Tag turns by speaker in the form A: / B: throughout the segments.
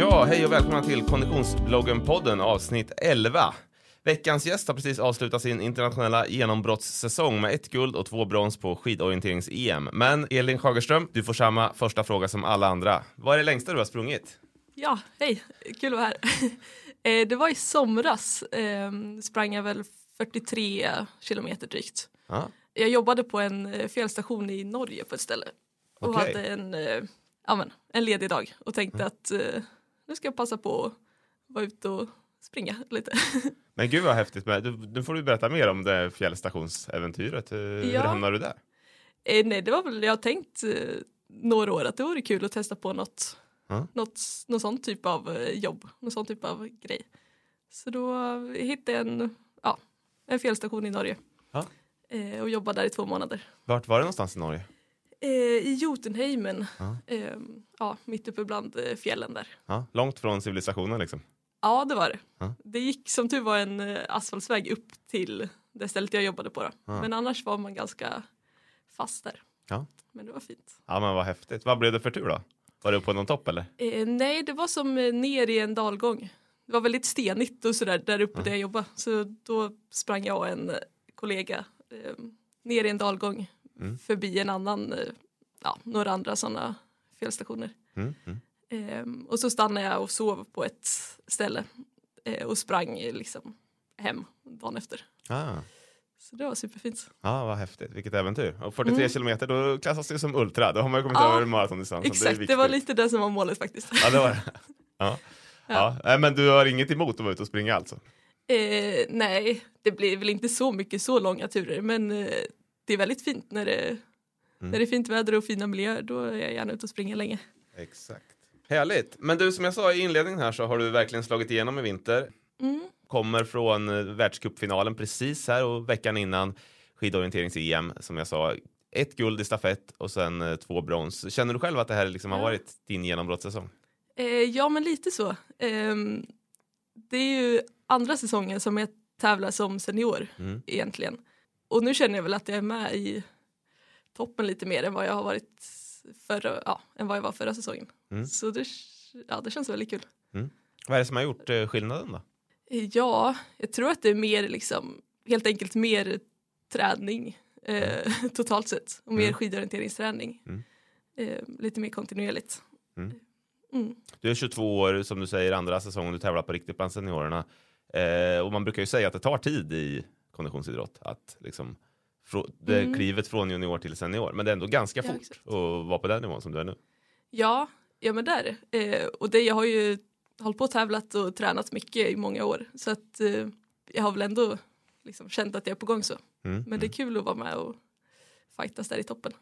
A: Ja, hej och välkomna till Konditionsbloggen-podden avsnitt 11. Veckans gäst har precis avslutat sin internationella genombrottssäsong med ett guld och två brons på skidorienterings-EM. Men Elin Schagerström, du får samma första fråga som alla andra. Vad är det längsta du har sprungit?
B: Ja, hej, kul att vara här. Eh, det var i somras, eh, sprang jag väl 43 kilometer drygt.
A: Ja.
B: Jag jobbade på en eh, felstation i Norge på ett ställe och
A: Okej.
B: hade en, eh, ja, men, en ledig dag och tänkte att eh, nu ska jag passa på att vara ute och springa lite.
A: Men gud vad häftigt. Med. Nu får du berätta mer om det fjällstationsäventyret. Hur, hur
B: Ja.
A: hamnade du där?
B: Eh, nej, det var väl, jag har tänkt eh, några år att det vore kul att testa på något,
A: Ja.
B: något, någon sån typ av eh, jobb, någon sån typ av grej. Så då hittade jag en, ja, en felstation i Norge
A: Ja.
B: eh, och jobbade där i två månader.
A: Vart var det någonstans i Norge?
B: Eh, I Jotunheimen,
A: Ja.
B: eh, ja, mitt uppe bland eh, fjällen där.
A: Ja, långt från civilisationen liksom.
B: Ja, det var det.
A: Ja.
B: Det gick som tur var en eh, asfaltsväg upp till det stället jag jobbade på. Men annars var man ganska fast där.
A: Ja.
B: Men det var fint.
A: Ja, men vad häftigt. Vad blev det för tur då? Var du på någon topp eller?
B: Eh, nej, det var som eh, ner i en dalgång. Det var väldigt stenigt och sådär där uppe där jag jobbade. Så då sprang jag och en kollega eh, ner i en dalgång
A: Mm.
B: förbi en annan, eh, ja, några andra sådana felstationer.
A: Mm, mm.
B: Eh, och så stannade jag och sov på ett ställe eh, och sprang eh, liksom hem dagen efter.
A: Ah.
B: Så det var superfint.
A: Ja, vad häftigt. Vilket äventyr. Och 43
B: Mm.
A: kilometer, då klassas det som ultra. Då har man kommit
B: Ja,
A: över maratondistansen.
B: Exakt,
A: det,
B: det, var lite det som var målet faktiskt.
A: Ja, det var det. Ja. Ja. Nej, men du har inget emot att vara ute och springa alltså?
B: Eh, nej, det blir väl inte så mycket så långa turer men eh, det är väldigt fint när det, när det är fint väder och fina miljöer. Då är jag gärna ute och springer länge.
A: Exakt. Härligt. Men du, som jag sa i inledningen här så har du verkligen slagit igenom i vinter.
B: Mm.
A: Kommer från eh, världscupfinalen precis här och veckan innan skidorienterings-EM som jag sa. Ett guld i stafett och sen eh, två brons. Känner du själv att det här liksom har varit din genombrottssäsong?
B: Eh, ja, men lite så. Ehm, det är ju andra säsongen som jag tävlar som senior
A: Mm.
B: egentligen. Och nu känner jag väl att jag är med i toppen lite mer än vad jag har varit förra, ja, än vad jag var förra säsongen.
A: Mm.
B: Så det, ja, det känns väldigt kul.
A: Vad är det som har gjort eh, skillnaden då?
B: Ja, jag tror att det är mer liksom helt enkelt mer träning eh, totalt sett och mer
A: Mm.
B: skidorienteringsträning.
A: Mm.
B: Eh, lite mer kontinuerligt.
A: Mm.
B: Mm.
A: Du är 22 år, som du säger, andra säsongen du tävlar på riktigt bland seniorerna. Eh, och man brukar ju säga att det tar tid i konditionsidrott att liksom det
B: Mm.
A: klivet från junior till senior. Men det är ändå ganska
B: Ja,
A: fort
B: exakt.
A: att vara på den nivån som du är nu.
B: Ja, ja men där. Eh, och det, jag har ju hållit på och tävlat och tränat mycket i många år. Så att eh, jag har väl ändå liksom känt att jag är på gång så.
A: Mm.
B: Men det är kul att vara med och fightas där i toppen.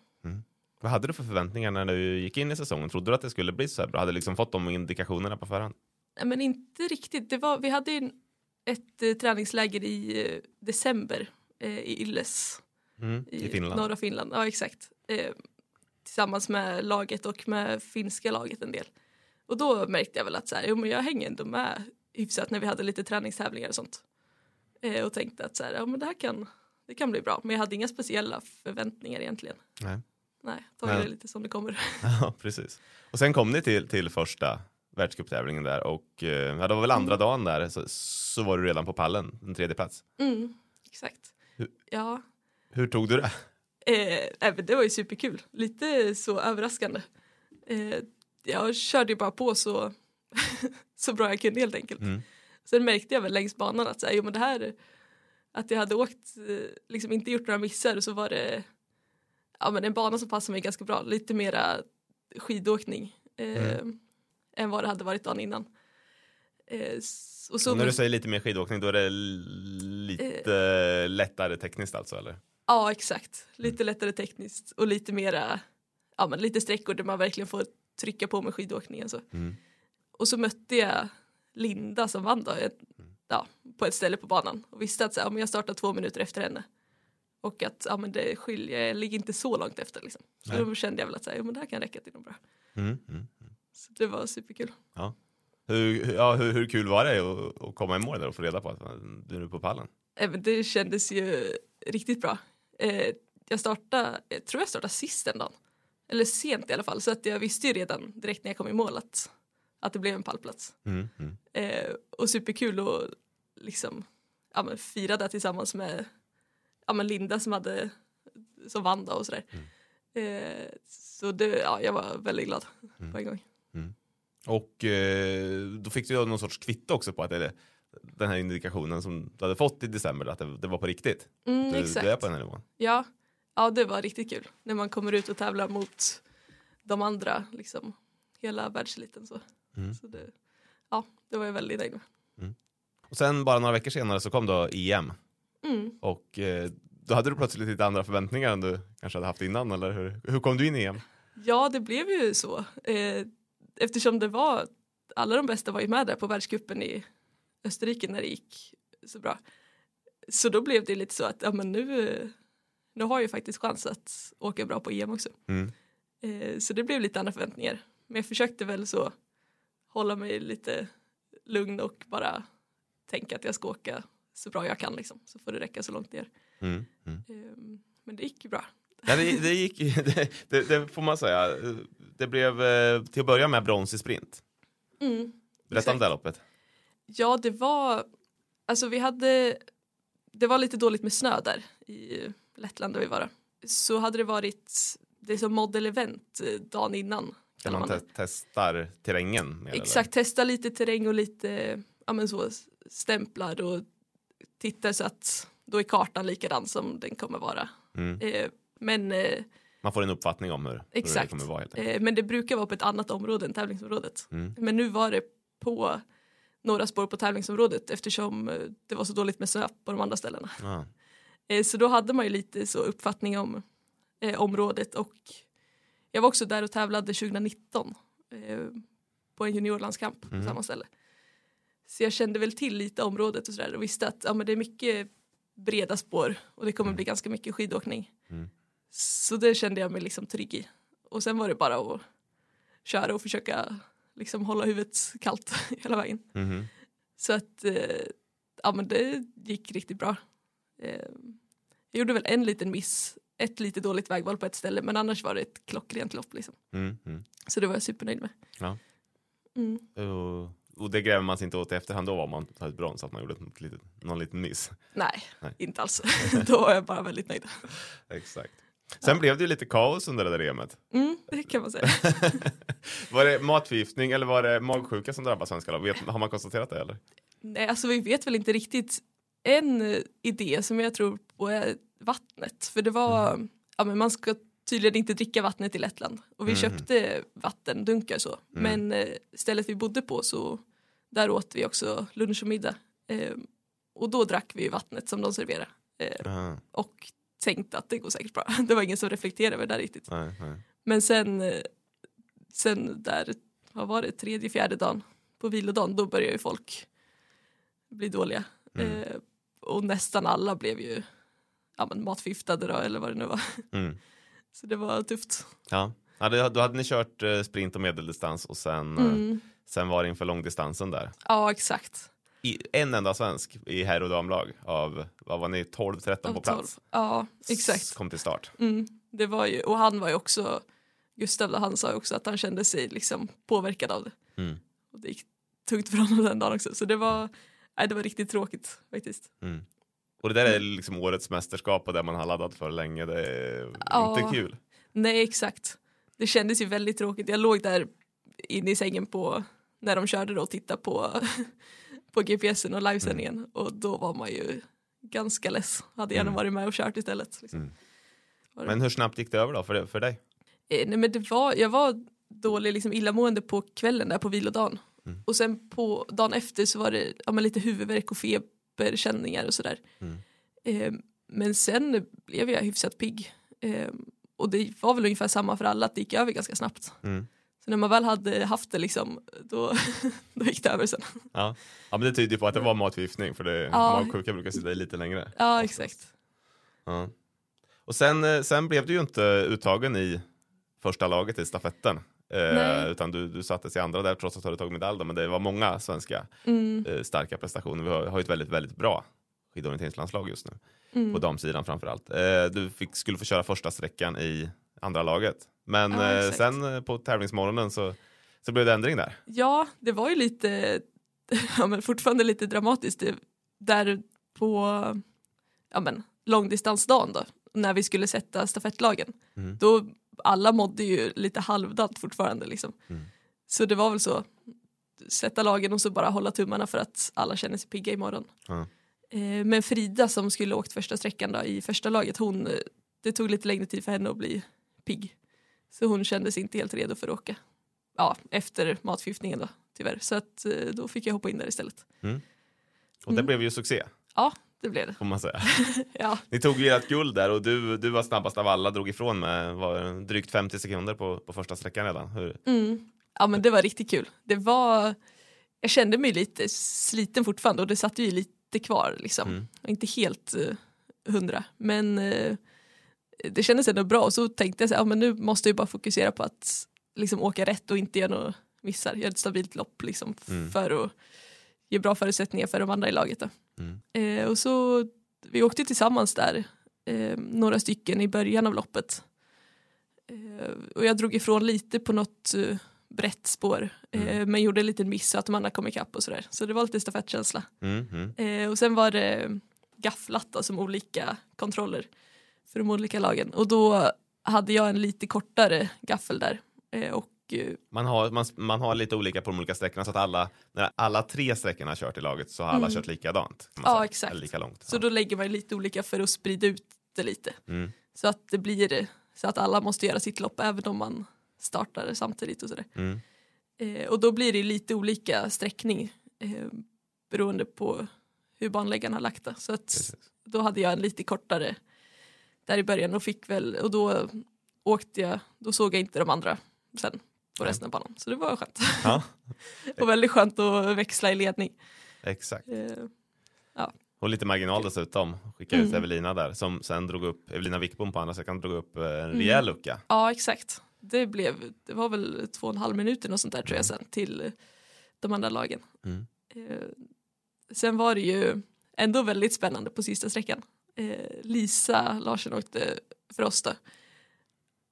A: Vad hade du för förväntningar när du gick in i säsongen? Trodde du att det skulle bli så här bra? Hade du liksom fått de indikationerna på förhand?
B: Nej, men inte riktigt. Det var, vi hade ju ett eh, träningsläger i eh, december eh, i Ylles
A: Mm. I, Finland?
B: norra Finland. Ja, exakt. Eh, tillsammans med laget och med finska laget en del. Och då märkte jag väl att så här, jo, men jag hänger ändå med hyfsat när vi hade lite träningstävlingar och sånt. Eh, och tänkte att så här, ja, men det här kan, det kan bli bra. Men jag hade inga speciella förväntningar egentligen.
A: Nej.
B: Nej, tagit det lite som det kommer.
A: Ja, precis. Och sen kom ni till, till första världscuptävlingen där och eh, ja, det var väl andra dagen där så, så var du redan på pallen, en tredje plats.
B: Mm, exakt.
A: Hur-
B: Ja,
A: Hur tog du det?
B: Eh, det var ju superkul. Lite så överraskande. Eh, jag körde ju bara på så, så bra jag kunde helt enkelt.
A: Mm.
B: Sen märkte jag väl längs banan att, så här, jo, men det här, att jag hade åkt, eh, liksom inte gjort några missar och så var det ja, men en bana som passade mig ganska bra. Lite mera skidåkning eh, än vad det hade varit dagen innan. Eh, och så,
A: Och när du säger lite mer skidåkning då är det lite lättare tekniskt alltså eller?
B: Ja, exakt. Lite lättare tekniskt och lite mera, ja men lite sträckor där man verkligen får trycka på med skidåkningen. Så.
A: Mm.
B: Och så mötte jag Linda som vann då, ett, ja, på ett ställe på banan och visste att så, här, ja, jag startar två minuter efter henne. Och att ja, men det skiljer, jag ligger inte så långt efter. Liksom. Så
A: Nej.
B: då kände jag väl att så här, ja, men det här kan räcka till något bra.
A: Mm. Mm.
B: Så det var superkul.
A: Hur, hur- ja, hur, hur kul var det att, att komma i mål där och få reda på att du är på pallen?
B: Eh, Det kändes ju riktigt bra. Eh, jag startade, jag tror jag startade sist den dagen. Eller sent i alla fall. Så att jag visste ju redan direkt när jag kom i mål att, att det blev en pallplats.
A: Mm. Mm.
B: Eh, och superkul att liksom, ja, men fira det tillsammans med ja, men Linda som, hade, som vann då och sådär. Eh, så det, ja, jag var väldigt glad på en gång.
A: Och eh, då fick du någon sorts kvitto också på att det, den här indikationen som du hade fått i december, att det, det var på riktigt.
B: Mm,
A: Du,
B: exakt.
A: du är på den här nivån.
B: Ja, ja, det var riktigt kul när man kommer ut och tävlar mot de andra, liksom hela världseliten. Så.
A: Mm.
B: Så det, ja, det var jag väldigt nöjd med.
A: Och sen bara några veckor senare så kom då EM.
B: Mm.
A: Och eh, då hade du plötsligt lite andra förväntningar än du kanske hade haft innan, eller hur, hur kom du in i EM?
B: Ja, det blev ju så. Eh, eftersom det var, alla de bästa var ju med där på världscupen i Österrike när det gick så bra. Så då blev det lite så att ja, men nu, nu har jag ju faktiskt chans att åka bra på EM också.
A: Mm.
B: Eh, så det blev lite andra förväntningar. Men jag försökte väl så hålla mig lite lugn och bara tänka att jag ska åka så bra jag kan liksom. Så får det räcka så långt ner.
A: Mm. Mm.
B: Eh, men det gick ju bra.
A: Ja, det, det gick det, det, det får man säga. Det blev eh, till att börja med brons i sprint.
B: Mm.
A: Berätta om
B: Exakt.
A: det här loppet.
B: Ja, det var, alltså vi hade, det var lite dåligt med snö där i Lettland där vi var. då. Så hade det varit, det är som model event eh, dagen innan.
A: Där man
B: man
A: te-
B: det.
A: testar terrängen.
B: Exakt, testa lite terräng och lite, ja men så, stämplar och tittar så att då är kartan likadan som den kommer vara.
A: Eller? Mm.
B: Eh, men, eh,
A: Man får en uppfattning om hur, hur det
B: Exakt.
A: kommer vara. Helt enkelt.
B: eh, men det brukar vara på ett annat område än tävlingsområdet.
A: Mm.
B: Men nu var det på några spår på tävlingsområdet eftersom eh, det var så dåligt med snö på de andra ställena.
A: Ja.
B: Eh, Så då hade man ju lite så uppfattning om eh, området och jag var också där och tävlade 2019 eh, på en juniorlandskamp på
A: Mhm.
B: samma ställe. Så jag kände väl till lite området och sådär och visste att ja, men det är mycket breda spår och det kommer bli ganska mycket skidåkning.
A: Mm.
B: Så det kände jag mig liksom trygg i. Och sen var det bara att köra och försöka liksom hålla huvudet kallt hela vägen.
A: Mhm.
B: Så att eh, ja, men det gick riktigt bra. Eh, jag gjorde väl en liten miss, ett lite dåligt vägval på ett ställe men annars var det ett klockrent lopp liksom.
A: Mm. Mm.
B: Så det var jag supernöjd med.
A: Ja.
B: Mm.
A: Och, och det gräver man sig inte åt i efterhand då om man ett brons, att man gjorde ett litet, någon liten miss.
B: Nej,
A: Nej.
B: inte alls. Då var jag bara väldigt nöjd.
A: Exakt. Sen blev det lite kaos under det där EMet.
B: Mm, det kan man säga.
A: Var det matförgiftning eller var det magsjuka som drabbade svenska lag? Har man konstaterat det eller?
B: Nej, alltså vi vet väl inte riktigt. En idé som jag tror på är vattnet. För det var, ja men man ska tydligen inte dricka vattnet i Lettland. Och vi
A: Mhm.
B: köpte vattendunkar så. Men eh, stället vi bodde på så där åt vi också lunch och middag. Eh, och då drack vi vattnet som de serverade. Eh, och tänkte att det går säkert bra. Det var ingen som reflekterade över det där riktigt.
A: nej, nej.
B: Men sen, eh, sen där, vad var det, tredje, fjärde dagen på vilodagen, då började ju folk bli dåliga.
A: Mm.
B: Eh, och nästan alla blev ju ja, men matförgiftade då, eller vad det nu var.
A: Mm.
B: Så det var tufft.
A: Ja. Ja, det- då hade ni kört eh, sprint och medeldistans och sen, eh,
B: Mm.
A: sen var det inför långdistansen där.
B: Ja, exakt.
A: I, en enda svensk i herr och damlag av, vad var ni, 12-13 på plats?
B: 12. Ja, exakt.
A: Kom till start.
B: Mm. Det var ju, och han var ju också, Gustav han sa också att han kände sig liksom påverkad av det.
A: Mm.
B: Och det gick tungt för honom den dagen också. Så det var, nej, det var riktigt tråkigt faktiskt.
A: Mm. Och det där är liksom årets mästerskap och det man har laddat för länge. Det är
B: Ja.
A: inte kul.
B: Nej, exakt. Det kändes ju väldigt tråkigt. Jag låg där inne i sängen på när de körde då och tittade på, på GPSen och livesändningen
A: Mm.
B: och då var man ju ganska less. Hade gärna
A: Mm.
B: varit med och kört istället. Liksom.
A: Mm. Men hur snabbt gick det över då för, för dig?
B: Eh, nej, men det var, jag var dålig, liksom illamående på kvällen där på vilodagen.
A: Mm.
B: Och sen på dagen efter så var det ja, lite huvudvärk och feberkänningar och sådär.
A: Mm.
B: Eh, men sen blev jag hyfsat pigg. Eh, och det var väl ungefär samma för alla, att det gick över ganska snabbt.
A: Mm.
B: Så när man väl hade haft det liksom, då, då gick det över sen.
A: Ja. ja, men det tyder ju på att det var matförgiftning för det,
B: Ja.
A: magsjuka brukar sitta i lite längre.
B: Ja, exakt.
A: Ja. Och sen, eh, sen blev du ju inte uttagen i första laget i stafetten. Eh, utan du, du sattes i andra där trots att du hade tagit medalj. då, Men det var många svenska
B: Mm,
A: eh, starka prestationer. Vi har, har ju ett väldigt, väldigt bra skidorienteringslandslag just nu.
B: mm.
A: På damsidan framförallt. Eh, du fick, skulle få köra första sträckan i andra laget. Men
B: Ja,
A: eh, sen eh, på tävlingsmorgonen så, så blev det ändring där.
B: Ja, det var ju lite, ja men fortfarande lite dramatiskt. Det, där på ja men, långdistansdagen då, när vi skulle sätta stafettlagen,
A: Mm.
B: då alla mådde ju lite halvdant fortfarande liksom.
A: Mm.
B: Så det var väl så, sätta lagen och så bara hålla tummarna för att alla känner sig pigga imorgon. Eh, men Frida som skulle åkt första sträckan då, i första laget, hon, eh, det tog lite längre tid för henne att bli pigg. Så hon kändes inte helt redo för att åka. Ja, efter matförgiftningen då, tyvärr. Så att eh, då fick jag hoppa in där istället.
A: Och det
B: Mm.
A: blev ju succé
B: Ja, det blev det.
A: får man säga.
B: Ja,
A: Ni tog ju ert guld där och du, du var snabbast av alla, drog ifrån med var drygt 50 sekunder på, på första sträckan redan. Hur?
B: mm. ja men det var riktigt kul. Det var, jag kände mig lite sliten fortfarande och det satt ju lite kvar liksom.
A: Mm.
B: Inte helt eh, hundra, men eh, det kändes ändå bra och så tänkte jag så här, ja, men nu måste jag bara fokusera på att liksom åka rätt och inte göra några missar, göra ett stabilt lopp liksom
A: Mm.
B: för att ge bra förutsättningar för de andra i laget. Då.
A: Mm.
B: Eh, och så, vi åkte tillsammans där, eh, några stycken i början av loppet. Eh, och jag drog ifrån lite på något eh, brett spår, eh,
A: Mm.
B: men gjorde en liten miss så att de andra kom ikapp och sådär. Så det var lite stafettkänsla.
A: Mm, mm.
B: Eh, och sen var det gafflat då, som olika kontroller för de olika lagen. Och då hade jag en lite kortare gaffel där. Eh, och eh,
A: Man, har, man, man har lite olika på de olika sträckorna så att alla, när alla tre sträckorna har kört i laget så har alla
B: Mm.
A: kört likadant.
B: Ja,
A: säga.
B: exakt.
A: Eller lika långt.
B: så
A: ja.
B: då lägger man lite olika för att sprida ut det lite.
A: Mm.
B: Så att det blir så att alla måste göra sitt lopp även om man startar samtidigt och sådär.
A: Mm.
B: Eh, och då blir det lite olika sträckning eh, beroende på hur banläggaren har lagt det. Så att
A: Precis.
B: då hade jag en lite kortare där i början och fick väl och då åkte jag, då såg jag inte de andra sen på resten av banan. Så det var skönt.
A: Ja,
B: och väldigt skönt att växla i ledning.
A: exakt.
B: Eh,
A: Och lite marginal dessutom. Skickade ut
B: Mm.
A: Evelina där som sen drog upp, Evelina Wickbom på andra sidan drog upp eh, en
B: Mm.
A: rejäl lucka.
B: ja exakt. Det, blev, det var väl två och en halv minuter och sånt där tror jag sen till de andra lagen.
A: Mm.
B: Eh, sen var det ju ändå väldigt spännande på sista sträckan. Eh, Lisa Larsen åkte för oss då.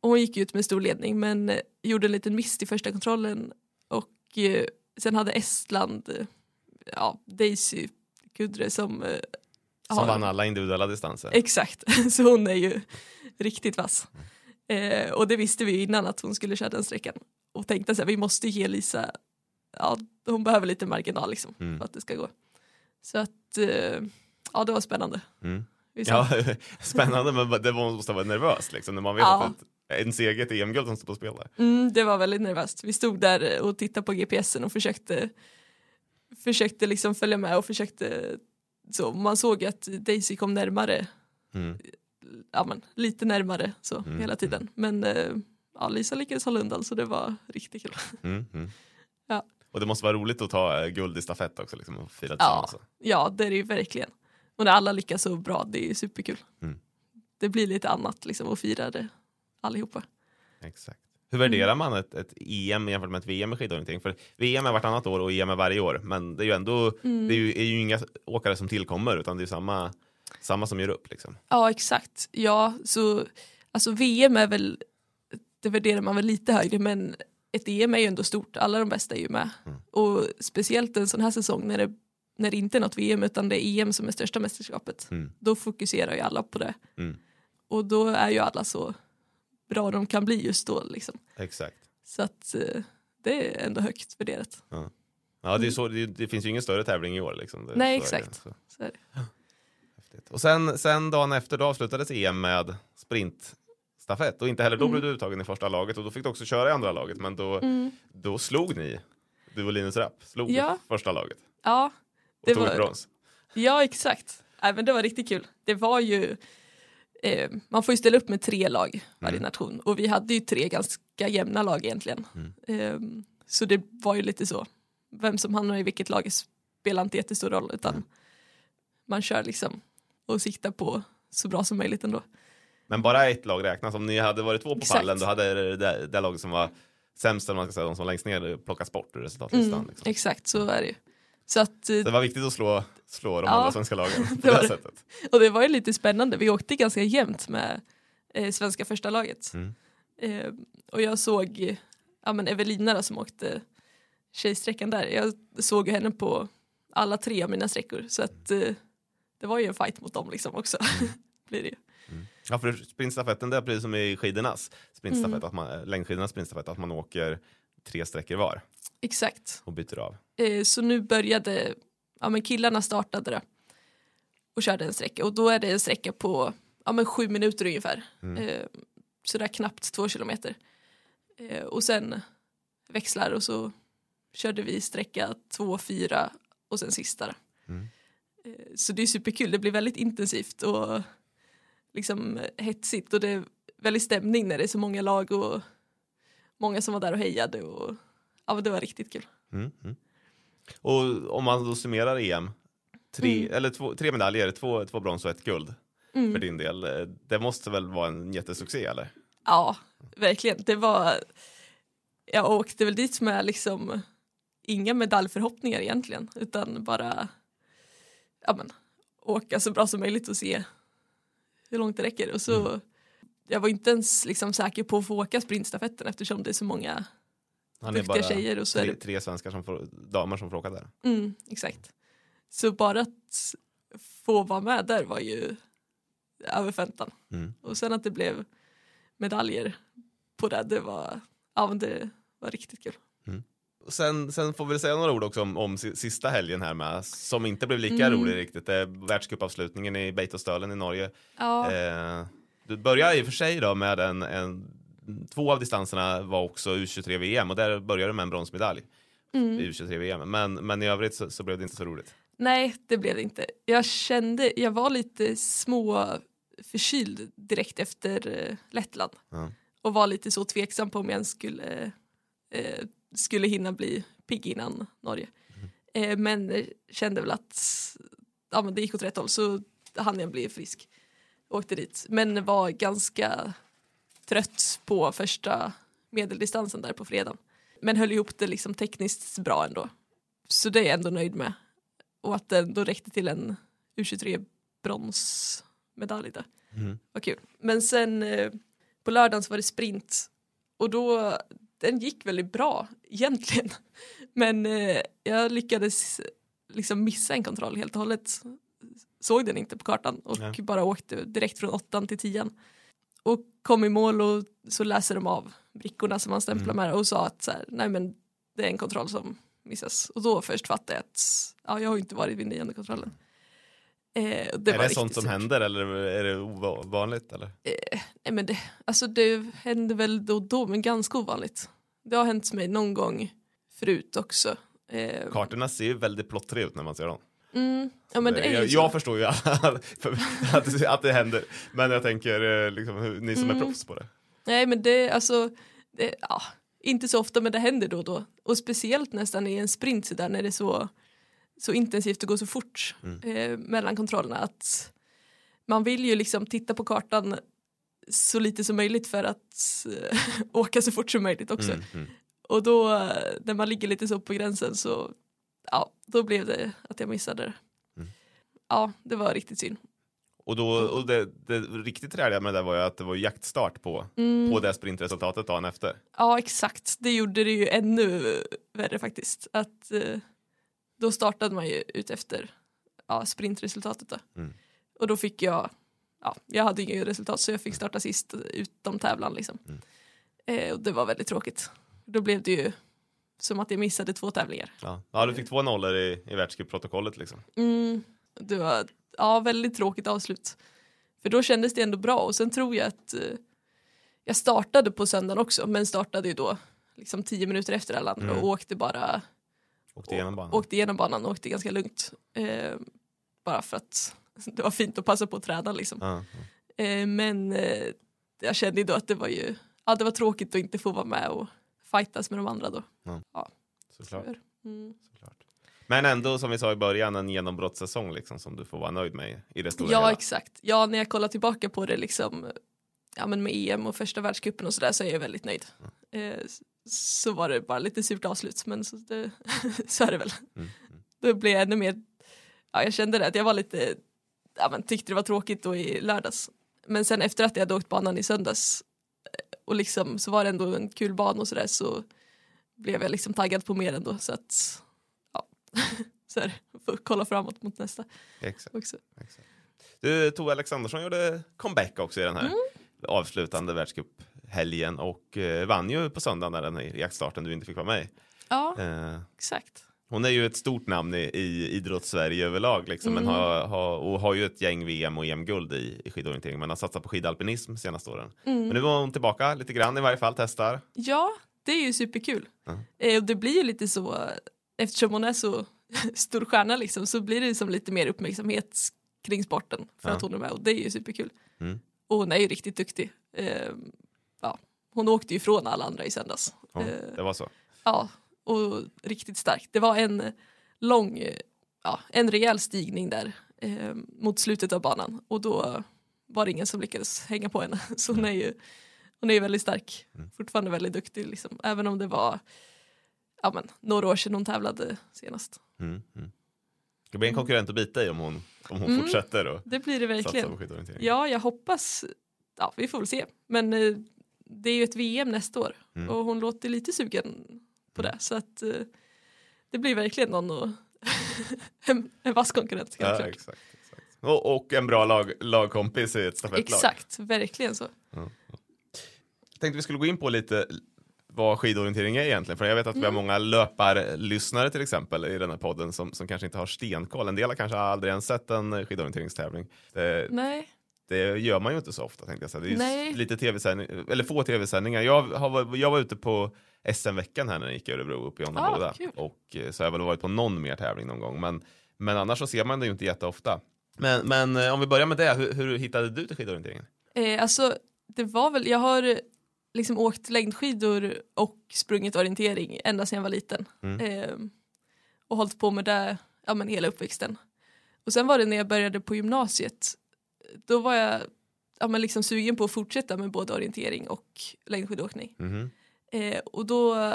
B: Och hon gick ut med stor ledning men eh, gjorde en liten miss i första kontrollen och eh, sen hade Estland, eh, ja, Daisy Kudre som eh,
A: Som
B: har-
A: vann alla individuella distanser.
B: Exakt, så hon är ju riktigt vass. Eh, och det visste vi innan att hon skulle köra den sträckan. Och tänkte så här, vi måste ge Lisa, ja hon behöver lite marginal liksom
A: Mm.
B: för att det ska gå. Så att, eh, ja det var spännande.
A: Mm. Ja, spännande men det måste vara nervöst liksom när man vet
B: Ja.
A: att ett, en seger ett EM-guld som står på spel där.
B: mm, det var väldigt nervöst. Vi stod där och tittade på GPSen och försökte, försökte liksom följa med och försökte, så man såg att Daisy kom närmare,
A: Mm.
B: ja men lite närmare så
A: Mm,
B: hela tiden. Men eh, ja, Lisa lyckades hålla undan så det var riktigt kul.
A: Mm. Mm.
B: Ja.
A: Och det måste vara roligt att ta eh, guld i stafett också liksom, och fira
B: Ja.
A: tillsammans.
B: Ja, det är det ju verkligen. Och när alla lyckas så bra, det är ju superkul.
A: Mm.
B: Det blir lite annat liksom att fira det allihopa.
A: Exakt. Hur värderar man ett, ett EM jämfört med ett VM i skidorientering? För VM är vartannat år och EM är varje år, men det är ju ändå
B: Mm.
A: det är ju, är ju inga åkare som tillkommer utan det är samma, samma som gör upp. Liksom.
B: Ja, exakt. Ja, så alltså VM är väl, det värderar man väl lite högre, men ett EM är ju ändå stort. Alla de bästa är ju med.
A: Mm.
B: Och speciellt en sån här säsong när det, när det inte är något VM utan det är EM som är största mästerskapet.
A: Mm.
B: Då fokuserar ju alla på det.
A: Mm.
B: Och då är ju alla så bra de kan bli just då. Liksom.
A: Exakt.
B: Så att eh, det är ändå högt värderat.
A: Ja, det, är så, det, det finns ju ingen större tävling i år. Liksom. Det.
B: Nej,
A: det.
B: exakt.
A: Så,
B: Så det.
A: Och sen, sen dagen efter då avslutades EM med sprintstafett och inte heller då
B: Mm.
A: blev du uttagen i första laget och då fick du också köra i andra laget men då,
B: Mm.
A: då slog ni, du och Linus Rapp, slog
B: Ja.
A: första laget
B: Ja, Det
A: tog
B: var-
A: ett brons.
B: ja, exakt. Nej, men det var riktigt kul. Det var ju, eh, man får ju ställa upp med tre lag varje
A: Mm.
B: nation och vi hade ju tre ganska, jämna lag egentligen.
A: Mm.
B: Ehm, så det var ju lite så. Vem som hamnar i vilket lag spelar inte jättestor roll utan
A: Mm.
B: man kör liksom och siktar på så bra som möjligt ändå.
A: Men bara ett lag räknas. Om ni hade varit två på
B: Exakt.
A: pallen då hade det, det, det laget som var sämst, eller man ska säga, de som var längst ner plockats bort ur resultatlistan.
B: Mm,
A: Liksom.
B: exakt så är det ju. Så att, eh,
A: Så det var viktigt att slå, slå de
B: Ja.
A: andra svenska lagen på
B: Det
A: det, sättet.
B: och det var ju lite spännande, vi åkte ganska jämnt med eh, svenska första laget.
A: Mm.
B: Eh, och jag såg eh, ja, men Evelina då, som åkte tjejsträckan där, jag såg henne på alla tre av mina sträckor så att eh, det var ju en fight mot dem liksom också.
A: Mm.
B: Blir det ju.
A: Ja, för sprintstafetten, det är precis som i skidornas sprintstafett,
B: Mm.
A: att man, längdskidornas sprintstafett, att man åker tre sträckor var
B: Exakt.
A: och byter av.
B: Eh, så nu började, ja men killarna startade då och körde en sträcka och då är det en sträcka på ja men sju minuter ungefär.
A: Mm.
B: Eh, så där knappt två kilometer. Eh, och sen växlar och så körde vi sträcka två, fyra och sen sista.
A: Mm.
B: Eh, så det är superkul, det blir väldigt intensivt och liksom hetsigt och det är väldigt stämning när det är så många lag och många som var där och hejade och ja men det var riktigt kul.
A: Mm. Mm. Och om man då summerar EM, tre,
B: Mm.
A: eller två, tre medaljer, två, två brons och ett guld
B: Mm.
A: för din del. Eh, Det måste väl vara en jättesuccé eller?
B: Ja, verkligen. Det var... Jag åkte väl dit med liksom inga medaljförhoppningar egentligen, utan bara ja, men, åka så bra som möjligt och se hur långt det räcker. Och så, Jag var inte ens liksom säker på att få åka sprintstafetten eftersom det är så många
A: Han är bara
B: tjejer. Och så är
A: tre,
B: det,
A: tre svenskar som får, damer som får åka där.
B: mm, exakt. Så bara att få vara med där var ju över förväntan.
A: Mm.
B: Och sen att det blev medaljer på det, det var, ja, men det var riktigt kul.
A: Och Sen, sen får vi säga några ord också om, om si- sista helgen här med, som inte blev lika
B: Mm.
A: rolig riktigt. Det är världscupavslutningen i Beitostölen i Norge.
B: Ja,
A: Eh, du börjar i och för sig då med en, en två av distanserna var också U23 VM och där började du med en bronsmedalj
B: mm.
A: i U23 VM. Men, men i övrigt så, så blev det inte så roligt.
B: Nej, det blev det inte. Jag kände, jag var lite små förkyld direkt efter eh, Lettland
A: Ja.
B: och var lite så tveksam på om jag ens skulle, eh, skulle hinna bli pigg innan Norge. Eh, men eh, kände väl att ja, men det gick åt rätt håll så hann jag bli frisk. Åkte dit, men var ganska trött på första medeldistansen där på fredagen. Men höll ihop det liksom tekniskt bra ändå. Så det är jag ändå nöjd med. Och att det ändå räckte till en U23 bronsmedalj där.
A: Mm.
B: Vad kul. Men sen eh, på lördagen så var det sprint och då den gick väldigt bra egentligen. Men eh, jag lyckades liksom missa en kontroll helt och hållet. Såg den inte på kartan och
A: Nej.
B: bara åkte direkt från åttan till tian. Och kom i mål och så läser de av brickorna som man stämplar
A: Mm.
B: med och sa att så här, nej men det är en kontroll som missas. Och då först fattade jag att ja, jag har inte varit vid nionde kontrollen. Eh, det
A: är det sånt som
B: surt.
A: händer eller är det ovanligt? Eller?
B: Nej, men det, alltså det händer väl då och då, men ganska ovanligt. Det har hänt mig någon gång förut också. Eh,
A: Kartorna ser ju väldigt plottriga ut när man ser dem.
B: Mm, ja, men det är
A: jag, jag förstår ju att, det- att det händer, men jag tänker eh, liksom, ni som är
B: Mm.
A: proffs på det.
B: Nej, men det alltså, det, ja, inte så ofta, men det händer då och då. Och speciellt nästan i en sprint så där när det är så, så intensivt och går så fort
A: Mm.
B: eh, mellan kontrollerna att man vill ju liksom titta på kartan så lite som möjligt för att eh, åka så fort som möjligt också.
A: Mm, mm.
B: Och då eh, när man ligger lite så på gränsen så ja, då blev det att jag missade det.
A: Mm.
B: Ja, det var riktigt synd.
A: Och, då, och det, det riktigt träliga med det där var ju att det var jaktstart på,
B: Mm.
A: på det sprintresultatet dagen efter.
B: Ja, exakt. Det gjorde det ju ännu värre faktiskt. Att eh, då startade man ju ut efter ja, sprintresultatet då.
A: Mm.
B: Och då fick jag, ja, jag hade inget resultat så jag fick starta sist utom tävlan liksom.
A: Mm.
B: Eh, och det var väldigt tråkigt. Då blev det ju som att jag missade två tävlingar.
A: Ja, ja du fick två nollor i, i världscupprotokollet liksom.
B: Mm, det var ja, väldigt tråkigt avslut. För då kändes det ändå bra och sen tror jag att eh, jag startade på söndagen också men startade ju då liksom tio minuter efter alla andra
A: Mm.
B: och åkte bara
A: Åkte igenom banan.
B: åkte igenom banan och åkte ganska lugnt. Eh, bara för att det var fint att passa på att träna liksom.
A: Ja,
B: Eh, men eh, jag kände ju då att det var ju ja, det var tråkigt att inte få vara med och fightas med de andra då.
A: Såklart.
B: Mm.
A: Såklart. Men ändå som vi sa i början en genombrottssäsong liksom som du får vara nöjd med i det stora
B: Ja
A: hela.
B: exakt. Ja när jag kollar tillbaka på det liksom ja, men med EM och första världscupen och sådär så är jag väldigt nöjd.
A: Mm.
B: Eh, så var det bara lite surt avslut men så, det, så är det väl.
A: Mm,
B: Då blev jag ännu mer, ja jag kände det att jag var lite, ja men tyckte det var tråkigt då i lördags. Men sen efter att jag hade åkt banan i söndags och liksom så var det ändå en kul bana och sådär så blev jag liksom taggad på mer ändå så att ja, så här, får kolla framåt mot nästa
A: Exakt.
B: också.
A: exakt. Du, Tove Alexandersson gjorde comeback också i den här
B: Mm.
A: avslutande världscuphelgen och eh, vann ju på söndagen där den i jaktstarten du inte fick vara med i.
B: Ja,
A: eh,
B: exakt.
A: Hon är ju ett stort namn i, i idrotts-Sverige överlag liksom, men
B: Mm.
A: har, har, och har ju ett gäng VM och EM-guld i, i skidorientering men har satsat på skidalpinism senaste åren.
B: Mm.
A: Men nu var hon tillbaka lite grann i varje fall, testar.
B: Ja, det är ju superkul.
A: Ja.
B: Eh, och det blir ju lite så, eftersom hon är så stor stjärna liksom, så blir det som lite mer uppmärksamhet kring sporten för att hon är med och det är ju superkul.
A: Mm.
B: Och hon är ju riktigt duktig. Eh, ja, hon åkte ju ifrån alla andra i söndags.
A: Ja,
B: Eh,
A: det var så.
B: ja, och riktigt stark. Det var en lång, ja, en rejäl stigning där eh, mot slutet av banan och då var det ingen som lyckades hänga på henne. Så hon är ju, hon är ju väldigt stark,
A: Mm.
B: fortfarande väldigt duktig liksom. Även om det var ja, men, några år sedan hon tävlade senast.
A: Mm, mm. Det blir en konkurrent att bita i om hon, om hon
B: Mm.
A: fortsätter och
B: Det blir det verkligen. Ja, jag hoppas, ja vi får väl se. Men eh, det är ju ett VM nästa år
A: Mm.
B: och hon låter lite sugen på
A: Mm.
B: det. Så att eh, det blir verkligen någon och en, en vass konkurrent.
A: Ja,
B: klart.
A: exakt, exakt. Och, och en bra lag, lagkompis i ett stafettlag.
B: Exakt, verkligen så.
A: Jag tänkte vi skulle gå in på lite vad skidorientering är egentligen. För jag vet att vi har många löparlyssnare till exempel i den här podden som, som kanske inte har stenkoll. En del har kanske aldrig ens sett en skidorienteringstävling. Det,
B: Nej,
A: det gör man ju inte så ofta tänkte jag säga. Det är lite tv-sändning, eller få tv-sändningar. Jag, har, jag var ute på SM-veckan här när jag gick i Örebro uppe i Jonna
B: Ah.
A: Och eh, så har jag väl varit på någon mer tävling någon gång. Men, men annars så ser man det ju inte jätteofta. Men, men eh, om vi börjar med det, hur, hur hittade du till skidorienteringen?
B: eh, alltså det var väl, jag har liksom åkt längdskidor och sprungit orientering ända sedan jag var liten.
A: Mm.
B: Eh, och hållit på med det ja, men hela uppväxten. Och sen var det när jag började på gymnasiet, då var jag ja, men liksom sugen på att fortsätta med både orientering och längdskidåkning.
A: Mhm.
B: Eh, och då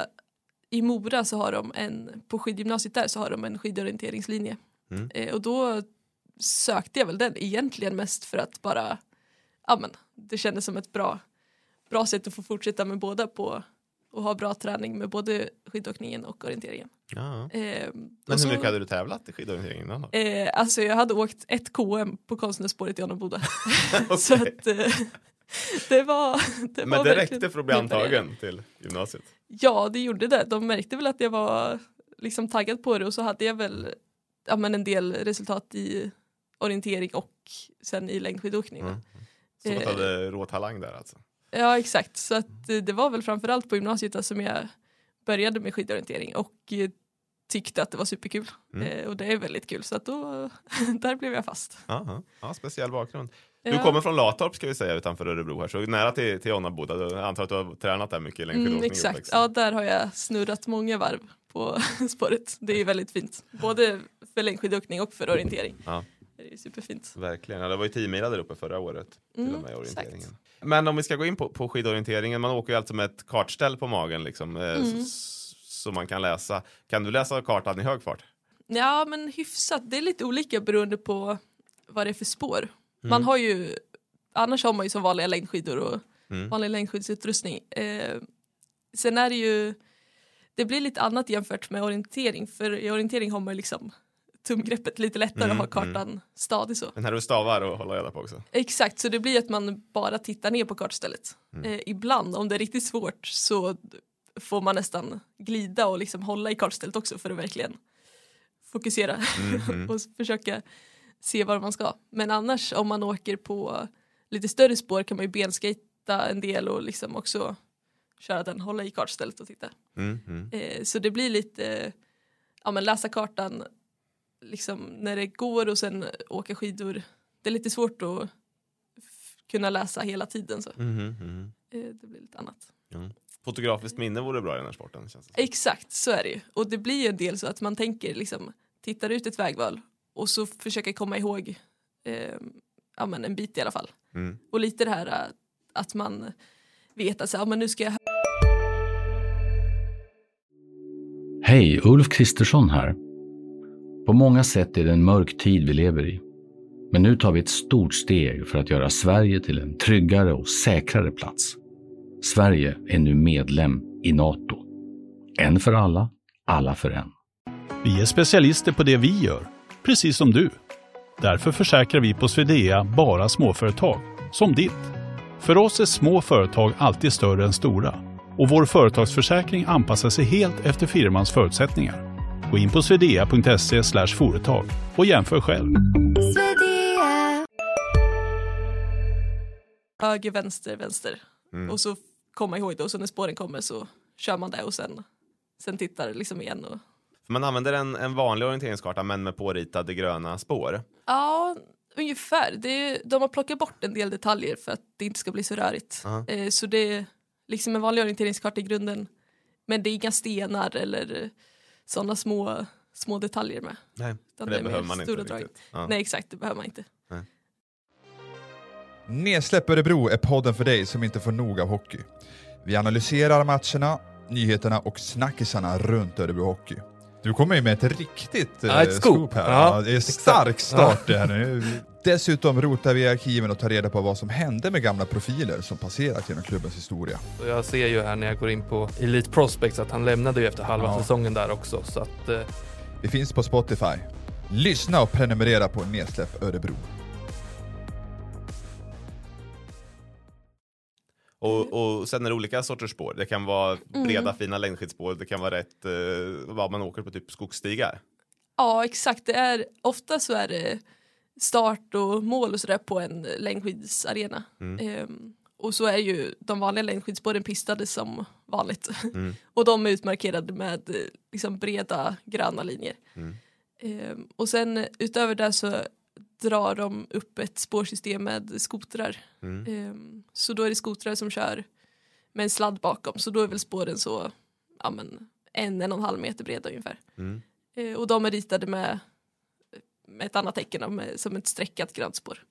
B: i Mora så har de en, på skidgymnasiet där så har de en skidorienteringslinje.
A: Mm.
B: Eh, och då sökte jag väl den egentligen mest för att bara, ja men det kändes som ett bra, bra sätt att få fortsätta med båda på och ha bra träning med både skidåkningen och orienteringen.
A: Ja.
B: Eh, och
A: Men
B: så-
A: hur mycket hade du tävlat i skidorientering innan då?
B: Eh, alltså jag hade åkt ett KM på konstnärsspåret i Annaboda. så
A: Okej.
B: att eh, det var det
A: Men
B: var
A: det räckte för att bli antagen till gymnasiet?
B: Ja, det gjorde det. De märkte väl att jag var liksom taggad på det och så hade jag väl ja, men en del resultat i orientering och sen i längdskidåkning.
A: Mm. Så du
B: Eh.
A: hade rå talang där alltså?
B: Ja, exakt. Så att, eh, det var väl framförallt på gymnasiet där som jag började med skidorientering och eh, tyckte att det var superkul.
A: Mm.
B: Eh, och det är väldigt kul så att då, där blev jag fast.
A: Aha. Ja, speciell bakgrund. Du kommer från Latorp ska vi säga utanför Örebro här, så nära till, till Annaboda. Jag antar att du har tränat där mycket i längdskidåkning
B: Mm, exakt,
A: uppväxten.
B: ja där har jag snurrat många varv på spåret. Det är ju väldigt fint, både för längdskidåkning och för orientering.
A: Ja.
B: Det är superfint.
A: Verkligen, ja, det var ju 10 mil där uppe förra året. Till
B: Mm,
A: och med orienteringen.
B: exakt.
A: Men om vi ska gå in på, på skidorienteringen, man åker ju alltså med ett kartställ på magen liksom, eh,
B: Mm.
A: som man kan läsa. Kan du läsa kartan i hög fart?
B: Ja men hyfsat, det är lite olika beroende på vad det är för spår.
A: Mm.
B: Man har ju, annars har man ju som vanliga längdskidor och
A: Mm.
B: vanlig längdskidsutrustning. Eh, sen är det ju, det blir lite annat jämfört med orientering för i orientering har man liksom tumgreppet lite lättare
A: Mm,
B: att ha kartan stadig så.
A: Men här du stavar att hålla reda på också.
B: Exakt, så det blir att man bara tittar ner på kartstället.
A: Mm.
B: Eh, ibland, om det är riktigt svårt, så får man nästan glida och liksom hålla i kartstället också för att verkligen fokusera
A: Mhm.
B: och försöka se var man ska. Men annars om man åker på lite större spår kan man ju benskata en del och liksom också köra den, hålla i kartstället och titta.
A: Mm, mm.
B: Eh, så det blir lite, ja men läsa kartan liksom när det går och sen åka skidor. Det är lite svårt att kunna läsa hela tiden så.
A: Mhm, mhm.
B: Eh, det blir lite annat.
A: Fotografiskt minne vore bra i den här sporten.
B: Exakt, så är det ju. Och det blir ju en del så att man tänker liksom, tittar ut ett vägval och så försöker komma ihåg eh, ja, men en bit i alla fall.
A: Mm.
B: Och lite det här eh, att man vet att så, ja, men nu ska jag
C: Hej, Ulf Kristersson här. På många sätt är det en mörk tid vi lever i. Men nu tar vi ett stort steg för att göra Sverige till en tryggare och säkrare plats. Sverige är nu medlem i Nato. En för alla, alla för en.
D: Vi är specialister på det vi gör, precis som du. Därför försäkrar vi på Swedea bara småföretag, som ditt. För oss är små företag alltid större än stora och vår företagsförsäkring anpassar sig helt efter firmans förutsättningar. Gå in på swedea.se företag och jämför själv.
B: höger, vänster, vänster.
A: Mm.
B: Och så komma ihåg det och så när spåren kommer så kör man det och sen, sen tittar liksom igen. Och...
A: Man använder en, en vanlig orienteringskarta men med påritade gröna spår.
B: Ja, ungefär. Det är, de har plockat bort en del detaljer för att det inte ska bli så rörigt.
A: Ja.
B: Eh, så det är liksom en vanlig orienteringskarta i grunden. Men det är inga stenar eller sådana små, små detaljer med.
A: Nej, det
B: är mer
A: behöver man inte
B: stora drag.
A: riktigt. Ja.
B: Nej exakt, det behöver man inte.
E: Nedsläpp Örebro är podden för dig som inte får nog av hockey. Vi analyserar matcherna, nyheterna och snackisarna runt Örebro Hockey. Du kommer ju med ett riktigt
F: Ja, ett
E: eh,
F: scoop.
E: här.
F: Ja,
E: Ja, det är
F: exakt.
E: stark start det här nu. Dessutom rotar vi i arkiven och tar reda på vad som hände med gamla profiler som passerat genom klubbens historia.
F: Jag ser ju här när jag går in på Elite Prospects att han lämnade ju efter halva
E: Ja.
F: säsongen där också. Så att, eh,
E: Vi finns på Spotify. Lyssna och prenumerera på Nedsläpp Örebro.
A: Och, och sen är det olika sorters spår. Det kan vara
B: Mm.
A: breda fina längdskidspår. Det kan vara rätt eh, vad man åker på typ skogsstigar.
B: Ja exakt, det är, ofta så är det start och mål och sådär på en längdskidsarena.
A: Mm.
B: Ehm, och så är ju de vanliga längdskidspåren pistade som vanligt.
A: Mm.
B: och de är utmarkerade med eh, liksom breda gröna linjer.
A: Mm.
B: Ehm, och sen utöver det så drar de upp ett spårsystem med skotrar.
A: Mm.
B: Ehm, så då är det skotrar som kör med en sladd bakom så då är väl spåren så ja, men, en, en och en halv meter breda ungefär.
A: Mm.
B: Eh, och de är ritade med, med ett annat tecken, med, som ett streckat grönt spår.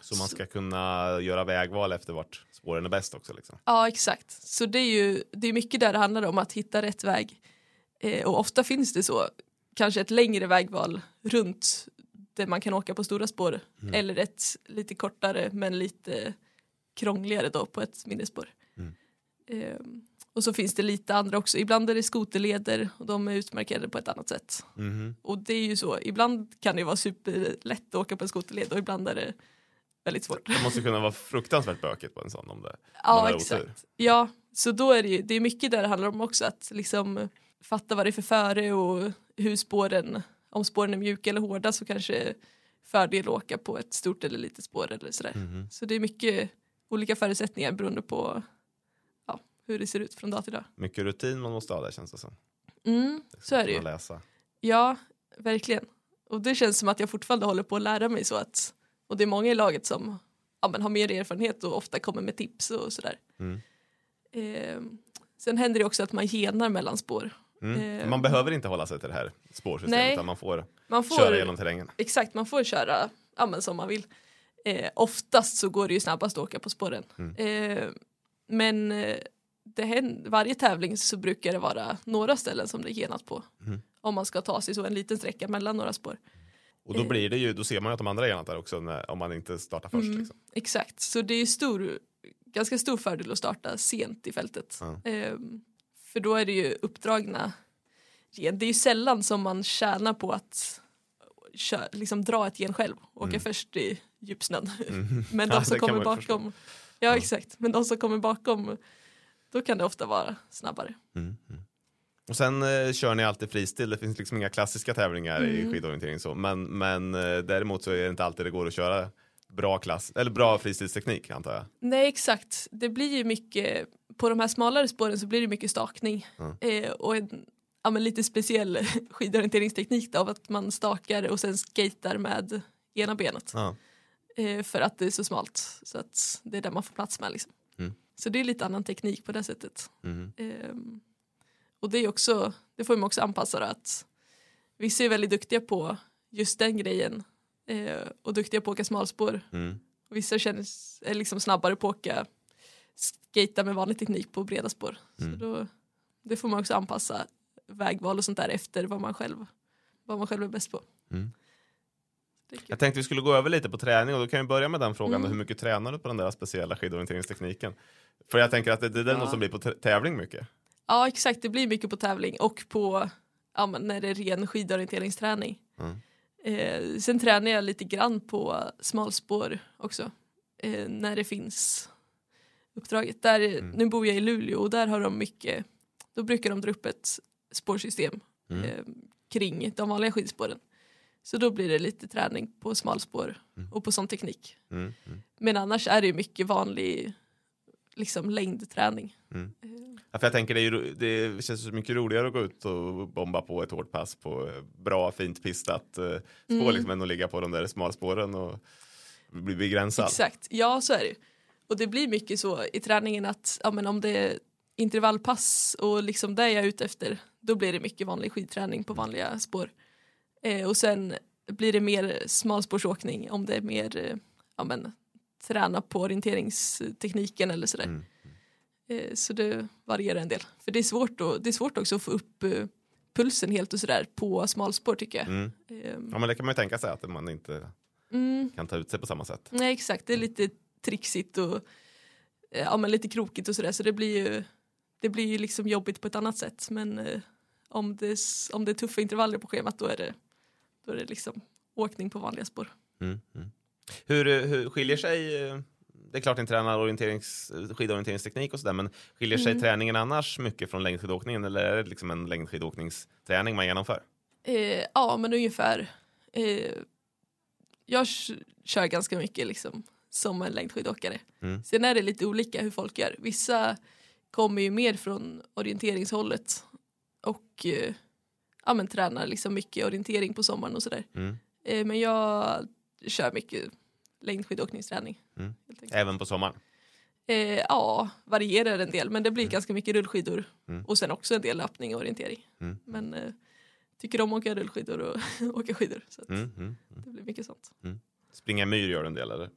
A: Så man ska kunna göra vägval efter vart spåren är bäst också. Liksom.
B: Ja exakt, så det är ju det är mycket där det handlar om att hitta rätt väg. Eh, och ofta finns det så, kanske ett längre vägval runt där man kan åka på stora spår eller ett lite kortare men lite krångligare då på ett mindre spår.
A: Mm.
B: Eh, och så finns det lite andra också, ibland är det skoterleder och de är utmarkerade på ett annat sätt.
A: Mhm.
B: Och det är ju så, ibland kan det vara superlätt att åka på en skoterled och ibland är det väldigt svårt.
A: Det måste kunna vara fruktansvärt bökigt på en sån om det.
B: Ja exakt. Ja, så då är det ju, det är mycket där det handlar om också att liksom fatta vad det är för före och hur spåren, om spåren är mjuka eller hårda så kanske fördel åka på ett stort eller litet spår eller sådär.
A: Mhm.
B: Så det är mycket olika förutsättningar beroende på ja, hur det ser ut från dag till dag.
A: Mycket rutin man måste ha där känns det som.
B: Mm, så är det ju.
A: Läsa.
B: Ja, verkligen. Och det känns som att jag fortfarande håller på att lära mig så att och det är många i laget som ja, men har mer erfarenhet och ofta kommer med tips och sådär.
A: Mm.
B: Ehm, sen händer det också att man genar mellan spår.
A: Mm.
B: Eh,
A: Man behöver inte hålla sig till det här spårsystemet
B: Nej.
A: utan man får,
B: Man får,
A: köra genom terrängen.
B: Exakt, man får köra ja, som man vill. Eh, oftast så går det ju snabbast att åka på spåren.
A: Mm.
B: Eh, men eh, det händer, varje tävling så brukar det vara några ställen som det är genat på.
A: Mm.
B: Om man ska ta sig så en liten sträcka mellan några spår.
A: Och då
B: Eh.
A: blir det ju, då ser man ju att de andra är där också när, om man inte startar först.
B: Mm.
A: Liksom.
B: Exakt, så det är stor, ganska stor fördel att starta sent i fältet.
A: Ja.
B: För då är det ju uppdragna. Det är ju sällan som man tjänar på att kö- liksom dra ett gen själv och åka
A: Mm.
B: först i djupsnön.
A: Mm.
B: Men
A: Ja,
B: de som
A: kan
B: kommer
A: ju förstå.
B: bakom, ja exakt, men de som kommer bakom då kan det ofta vara snabbare.
A: Mm. Mm. Och sen eh, kör ni alltid fristil, det finns liksom inga klassiska tävlingar i
B: Mm.
A: skidorientering så. Men, men eh, däremot så är det inte alltid det går att köra bra klass, eller bra fristilsteknik antar jag.
B: Nej exakt, det blir ju mycket, på de här smalare spåren så blir det mycket stakning
A: Ja.
B: eh, och en ja, lite speciell skidorienteringsteknik då, av att man stakar och sen skater med ena benet
A: Ja.
B: eh, för att det är så smalt så att det är där man får plats med liksom.
A: Mm.
B: Så det är lite annan teknik på det sättet.
A: Mm.
B: Ehm, och det är också, det får man också anpassa då, att vissa är väldigt duktiga på just den grejen eh, och duktiga på att åka smalspår.
A: Mm.
B: Vissa känns, är liksom snabbare på att åka skata med vanlig teknik på breda spår.
A: Mm.
B: Så då, det får man också anpassa vägval och sånt där efter vad man själv, vad man själv är bäst på.
A: Mm. Jag tänkte vi skulle gå över lite på träning och då kan vi börja med den frågan.
B: Mm.
A: Hur mycket tränar du på den där speciella skidorienteringstekniken? För jag tänker att det, det är den
B: Ja.
A: som blir på tävling mycket.
B: Ja exakt, det blir mycket på tävling och på ja, men när det är ren skidorienteringsträning.
A: Mm.
B: Eh, sen tränar jag lite grann på smalspår också. Eh, när det finns uppdraget. Där,
A: Mm.
B: Nu bor jag i Luleå och där har de mycket, då brukar de dra upp ett spårsystem
A: Mm.
B: eh, kring de vanliga skidspåren. Så då blir det lite träning på smalspår
A: Mm.
B: och på sån teknik.
A: Mm. Mm.
B: Men annars är det mycket vanlig liksom, längdträning.
A: Mm.
B: Eh,
A: Ja, för jag tänker det, ju, det känns så mycket roligare att gå ut och bomba på ett hårt pass på eh, bra, fint pistat eh, spår
B: Mm.
A: liksom, än att ligga på de där smalspåren och bli begränsad.
B: Exakt, ja så är det. Och det blir mycket så i träningen att ja, men om det är intervallpass och liksom det jag är ute efter då blir det mycket vanlig skidträning på vanliga spår. Eh, och sen blir det mer smalspårsåkning om det är mer eh, ja, men, träna på orienteringstekniken eller sådär.
A: Mm.
B: Eh, så det varierar en del. För det är svårt, att, det är svårt också att få upp eh, pulsen helt och sådär på smalspår tycker jag.
A: Mm.
B: Eh,
A: Ja, men det kan man ju tänka sig att man inte
B: mm.
A: kan ta ut sig på samma sätt.
B: Nej exakt, det är lite trixigt och eh, ja, men lite krokigt och sådär så det blir ju det blir ju liksom jobbigt på ett annat sätt men om, det, om det är tuffa intervaller på schemat då är det, då är det liksom åkning på vanliga spår.
A: Mm. Hur, eh, hur skiljer sig, eh, det är klart ni tränar orienterings, skidorienteringsteknik och sådär, men skiljer sig
B: Mm.
A: träningen annars mycket från längdskidåkningen eller är det liksom en längdskidåkningsträning man genomför?
B: Eh, ja men ungefär eh, jag kör ganska mycket liksom som en längdskidåkare.
A: Mm.
B: Sen är det lite olika hur folk gör. Vissa kommer ju mer från orienteringshållet och eh, ja, men tränar liksom mycket orientering på sommaren och sådär.
A: Mm.
B: Eh, men jag kör mycket längdskidåkningsträning.
A: Mm. Även på sommaren?
B: Eh, ja, varierar en del men det blir ganska mycket rullskidor
A: Mm.
B: och sen också en del löpning och orientering.
A: Mm.
B: Men eh, tycker om att åka rullskidor och åka skidor så
A: Mm. Mm.
B: det blir mycket sånt.
A: Springa myr gör en del eller?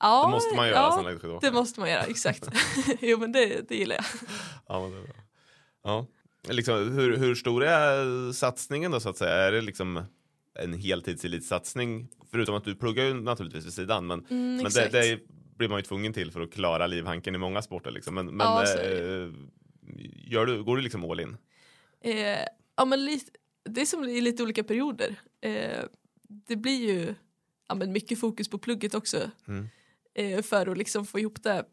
B: Ja,
A: Det måste man göra som
B: ja,
A: längdskidåkare.
B: det måste man göra, exakt. jo men det, det gillar jag.
A: Ja, men det är bra. Ja. Liksom, hur, hur stor är satsningen då så att säga? Är det liksom en heltidselitsatsning? Förutom att du pluggar ju naturligtvis vid sidan, men,
B: Mm,
A: men det, det blir man ju tvungen till för att klara livhanken i många sporter. Liksom. Men, men
B: Ja,
A: eh, gör du, går du liksom all in?
B: Eh, ja, men lite, det är som i lite olika perioder. Eh, det blir ju ja, men mycket fokus på plugget också
A: Mm.
B: eh, för att liksom få ihop det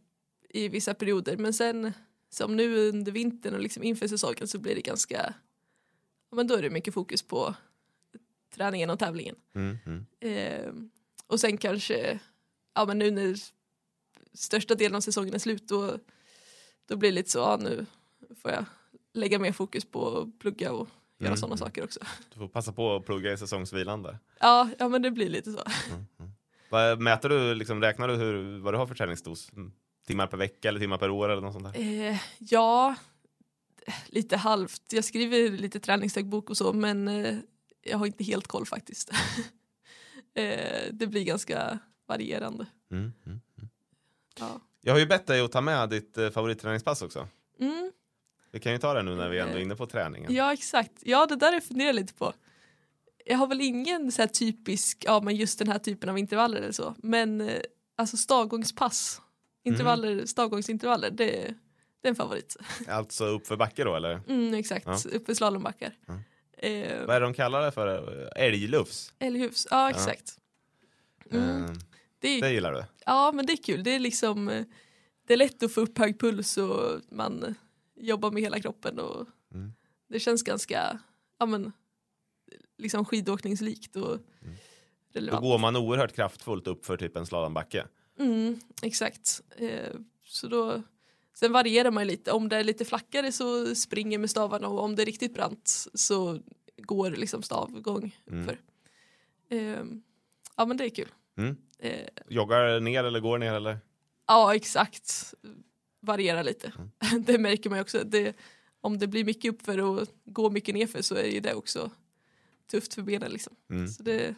B: i vissa perioder. Men sen som nu under vintern och liksom inför säsongen så blir det ganska, ja, men då är det mycket fokus på träningen och tävlingen.
A: Mm, mm.
B: Eh, och sen kanske, ja men nu när största delen av säsongen är slut då, då blir det lite så, ja nu får jag lägga mer fokus på att plugga och göra
A: Mm,
B: sådana
A: mm.
B: saker också.
A: Du får passa på att plugga i säsongsvilan där.
B: Ja, ja men det blir lite så.
A: Vad mäter du, liksom, räknar du hur, vad du har för träningsdos? Mm. Timmar per vecka eller timmar per år eller något sånt där?
B: Eh, ja, lite halvt. Jag skriver lite träningsdagbok och så men eh, jag har inte helt koll faktiskt. eh, det blir ganska varierande.
A: Mm, mm.
B: Ja.
A: Jag har ju bett dig att ta med ditt eh, favoritträningspass också.
B: Mm.
A: Vi kan ju ta det nu när vi ändå är inne på träningen.
B: Ja exakt, ja det där är jag funderar lite på. Jag har väl ingen så typisk, ja men just den här typen av intervaller eller så. Men eh, alltså stavgångspass, intervaller, stavgångsintervaller, det, det är en favorit.
A: Alltså uppför backe då eller?
B: Mm, exakt,
A: Ja.
B: uppe i slalombackar.
A: Ja.
B: Eh,
A: Vad är det de kallar det för? Älglufs?
B: Älghus, ja exakt. Mm.
A: Eh,
B: Det är,
A: Det gillar du?
B: ja men det är kul, det är liksom eh, det är lätt att få upp hög puls och man jobbar med hela kroppen och
A: Mm.
B: det känns ganska, ja men liksom skidåkningslikt och
A: Då
B: relevant.
A: går man oerhört kraftfullt upp för typ en slalombacke.
B: Mm, exakt. Eh, så då, sen varierar man lite. Om det är lite flackare så springer med stavarna och om det är riktigt brant så går liksom stavgång
A: Mm.
B: uppför. Eh, ja men det är kul.
A: Mm.
B: Eh,
A: Joggar ner eller går ner eller?
B: ja exakt. varierar lite.
A: Mm.
B: Det märker man ju också. Det, om det blir mycket uppför och går mycket nerför så är ju det också tufft för benen. Liksom.
A: Mm.
B: Så det,